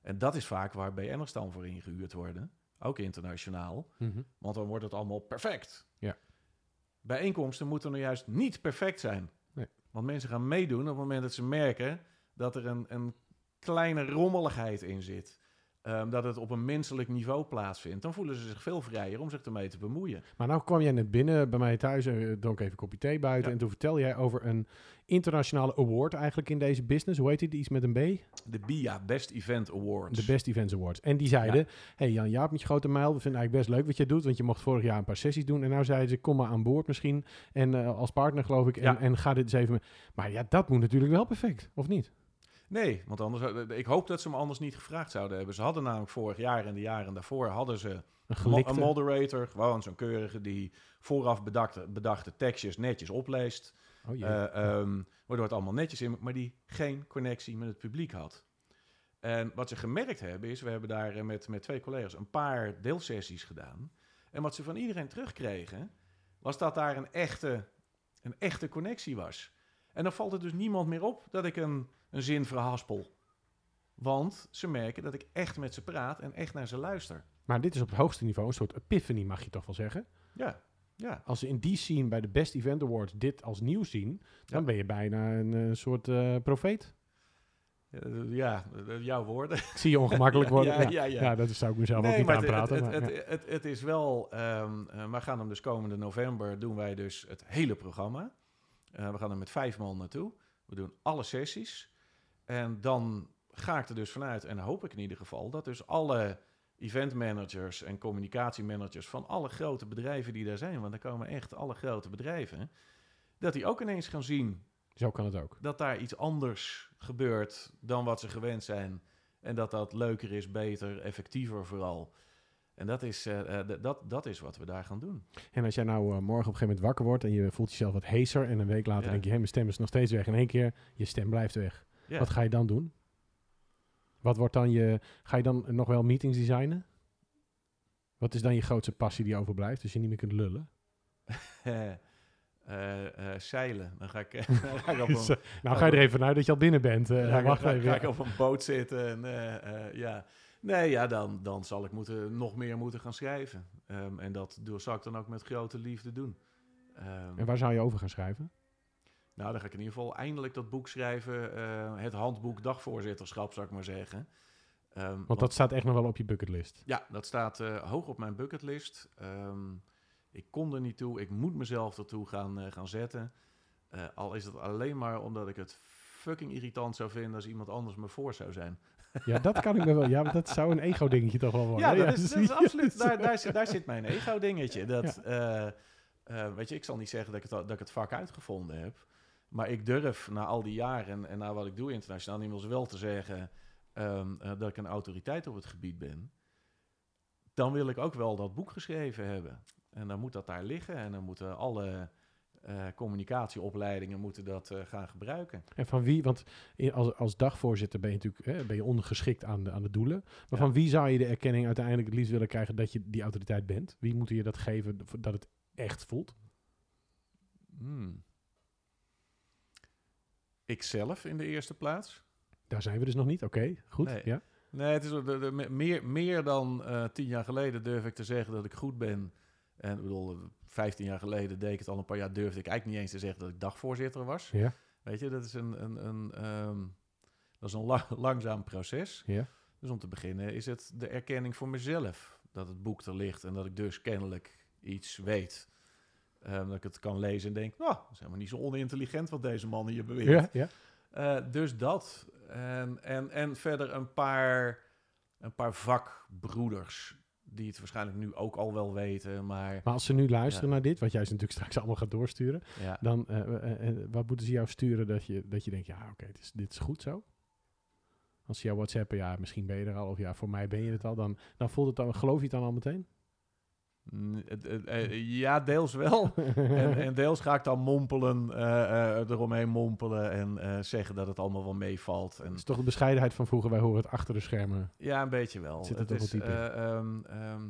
En dat is vaak waar BN'ers dan voor ingehuurd worden. Ook internationaal. Want dan wordt het allemaal perfect. Ja. Bijeenkomsten moeten nou juist niet perfect zijn. Nee. Want mensen gaan meedoen op het moment dat ze merken dat er een, een kleine rommeligheid in zit. Ehm, dat het op een menselijk niveau plaatsvindt. Dan voelen ze zich veel vrijer om zich ermee te bemoeien. Maar nou kwam jij net binnen bij mij thuis en dronk even een kopje thee buiten. Ja. En toen vertel jij over een internationale award eigenlijk in deze business. Hoe heet die? Iets met een B? De BIA Best Event Awards. De Best Events Awards. En die zeiden, hey Jan Jaap met je grote mijl, we vinden eigenlijk best leuk wat je doet, want je mocht vorig jaar een paar sessies doen. En nou zeiden ze, kom maar aan boord misschien. En eh, als partner geloof ik. En, Ja. en ga dit eens even... Maar ja, dat moet natuurlijk wel perfect, of niet? Nee, want anders, eh, ik hoop dat ze me anders niet gevraagd zouden hebben. Ze hadden namelijk vorig jaar en de jaren daarvoor hadden ze Een. Een moderator, gewoon zo'n keurige die vooraf bedachte, bedachte tekstjes netjes opleest. oh, eh, ehm, waardoor het allemaal netjes in, maar die geen connectie met het publiek had. En wat ze gemerkt hebben is, we hebben daar eh, met, met twee collega's een paar deelsessies gedaan. En wat ze van iedereen terugkregen, was dat daar een echte, een echte connectie was. En dan valt het dus niemand meer op dat ik een, een zin verhaspel. Want ze merken dat ik echt met ze praat en echt naar ze luister. Maar dit is op het hoogste niveau een soort epiphany, mag je toch wel zeggen? Ja, ja. Als ze in die scene bij de Best Event Awards dit als nieuws zien, dan Ja. ben je bijna een eh, soort eh, profeet. Eh, ja, eh, jouw woorden. Ik zie je ongemakkelijk worden. Ja, ja, ja. dat zou ik mezelf ook Nee, niet maar het, aanpraten. het, maar, het, ja. het, is wel... ehm eh, we gaan hem dus komende november doen wij dus het hele programma. Eh, we gaan er met vijf man naartoe. We doen alle sessies. En dan ga ik er dus vanuit, en hoop ik in ieder geval, dat dus alle eventmanagers en communicatiemanagers van alle grote bedrijven die daar zijn, want er komen echt alle grote bedrijven, dat die ook ineens gaan zien Zo kan het ook. dat daar iets anders gebeurt dan wat ze gewend zijn. En dat dat leuker is, beter, effectiever vooral. En dat is, eh, eh, dat, dat is wat we daar gaan doen. En als jij nou eh, morgen op een gegeven moment wakker wordt en je voelt jezelf wat heeser en een week later Ja. denk je, hé, mijn stem is nog steeds weg. En in één keer, je stem blijft weg. Ja. Wat ga je dan doen? Wat wordt dan je, ga je dan nog wel meetings designen? Wat is dan je grootste passie die overblijft, als je niet meer kunt lullen? Eh, zeilen. Dan ga ik, dan ga ik op een, nou ga je er even vanuit dat je al binnen bent. Dan ga ik- wacht ga, even. ga ik op een boot zitten. En, ja. Nee, ja, dan, dan zal ik moeten, nog meer moeten gaan schrijven. Ehm, en dat doe, zal ik dan ook met grote liefde doen. Ehm, En waar zou je over gaan schrijven? Nou, dan ga ik in ieder geval eindelijk dat boek schrijven. eh, het handboek dagvoorzitterschap, zou ik maar zeggen. Ehm, Want dat staat echt nog wel op je bucketlist. Ja, dat staat eh, hoog op mijn bucketlist. Ik kon er niet toe. Ik moet mezelf ertoe gaan, eh, gaan zetten. Al is het alleen maar omdat ik het fucking irritant zou vinden als iemand anders me voor zou zijn. Ja, dat kan ik me wel. Ja, maar dat zou een ego-dingetje toch wel worden. Ja, dat is, dat is absoluut. Daar, daar, zit, daar zit mijn ego-dingetje. Dat, eh, eh, weet je, ik zal niet zeggen dat ik, het, dat ik het vak uitgevonden heb. Maar ik durf na al die jaren en, en na wat ik doe internationaal inmiddels wel te zeggen ehm, eh, dat ik een autoriteit op het gebied ben. Dan wil ik ook wel dat boek geschreven hebben. En dan moet dat daar liggen en dan moeten alle eh, communicatieopleidingen moeten dat eh, gaan gebruiken. En van wie, want als, als dagvoorzitter ben je natuurlijk hè, ben je ondergeschikt aan de, aan de doelen. Maar Ja. van wie zou je de erkenning uiteindelijk het liefst willen krijgen dat je die autoriteit bent? Wie moet je dat geven dat het echt voelt? Hmm. Ikzelf in de eerste plaats. Daar zijn we dus nog niet. Oké, goed. Nee. Ja. Nee, het is de, de- me- meer, meer dan eh, tien jaar geleden durf ik te zeggen dat ik goed ben. En ik bedoel, vijftien jaar geleden deed ik het al een paar jaar, durfde ik eigenlijk niet eens te zeggen dat ik dagvoorzitter was. Ja. Weet je, dat is een, een, een, ehm, dat is een la- langzaam proces. Ja. Dus om te beginnen is het de erkenning voor mezelf dat het boek er ligt en dat ik dus kennelijk iets weet. Ehm, dat ik het kan lezen en denk, nou, dat is helemaal niet zo onintelligent wat deze man hier beweert. Ja, ja. Eh, dus dat. En, en, en verder een paar, een paar vakbroeders die het waarschijnlijk nu ook al wel weten, maar Maar als ze nu luisteren Ja. naar dit, wat jij ze natuurlijk straks allemaal gaat doorsturen, ja. dan eh, eh, eh, wat moeten ze jou sturen dat je, dat je denkt, ja oké, dit, is, dit is goed zo? Als ze jou whatsappen, ja, misschien ben je er al, of ja, voor mij ben je het al, dan, dan voelt het dan, geloof je het dan al meteen? Mm, het- het- eh, ja, deels wel. en, en deels ga ik dan mompelen, eh, eh, eromheen mompelen en eh, zeggen dat het allemaal wel meevalt. En, Het is toch de bescheidenheid van vroeger, wij horen het achter de schermen. ja, een beetje wel. Zit Het is, eh, ehm, ehm,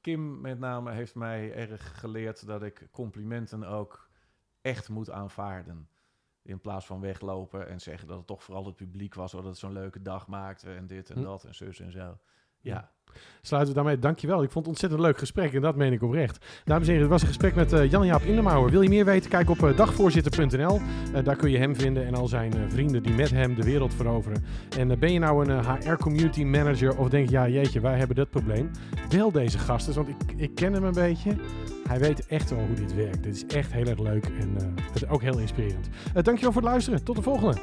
Kim met name heeft mij erg geleerd dat ik complimenten ook echt moet aanvaarden. In plaats van weglopen en zeggen dat het toch vooral het publiek was, of dat het zo'n leuke dag maakte en dit en Hm. dat en zus en zo. Ja, Sluiten we daarmee. Dankjewel. Ik vond het ontzettend leuk gesprek en dat meen ik oprecht. Dames en heren, het was een gesprek met eh, Jan-Jaap Indermauer. Wil je meer weten? Kijk op eh, dagvoorzitter.nl. Eh, daar kun je hem vinden en al zijn vrienden die met hem de wereld veroveren. En ben je nou een eh, HR community manager of denk je, ja jeetje, wij hebben dat probleem. Bel deze gasten, want ik, ik ken hem een beetje. Hij weet echt wel hoe dit werkt. Dit is echt heel erg leuk en ook heel inspirerend. Dankjewel voor het luisteren. Tot de volgende.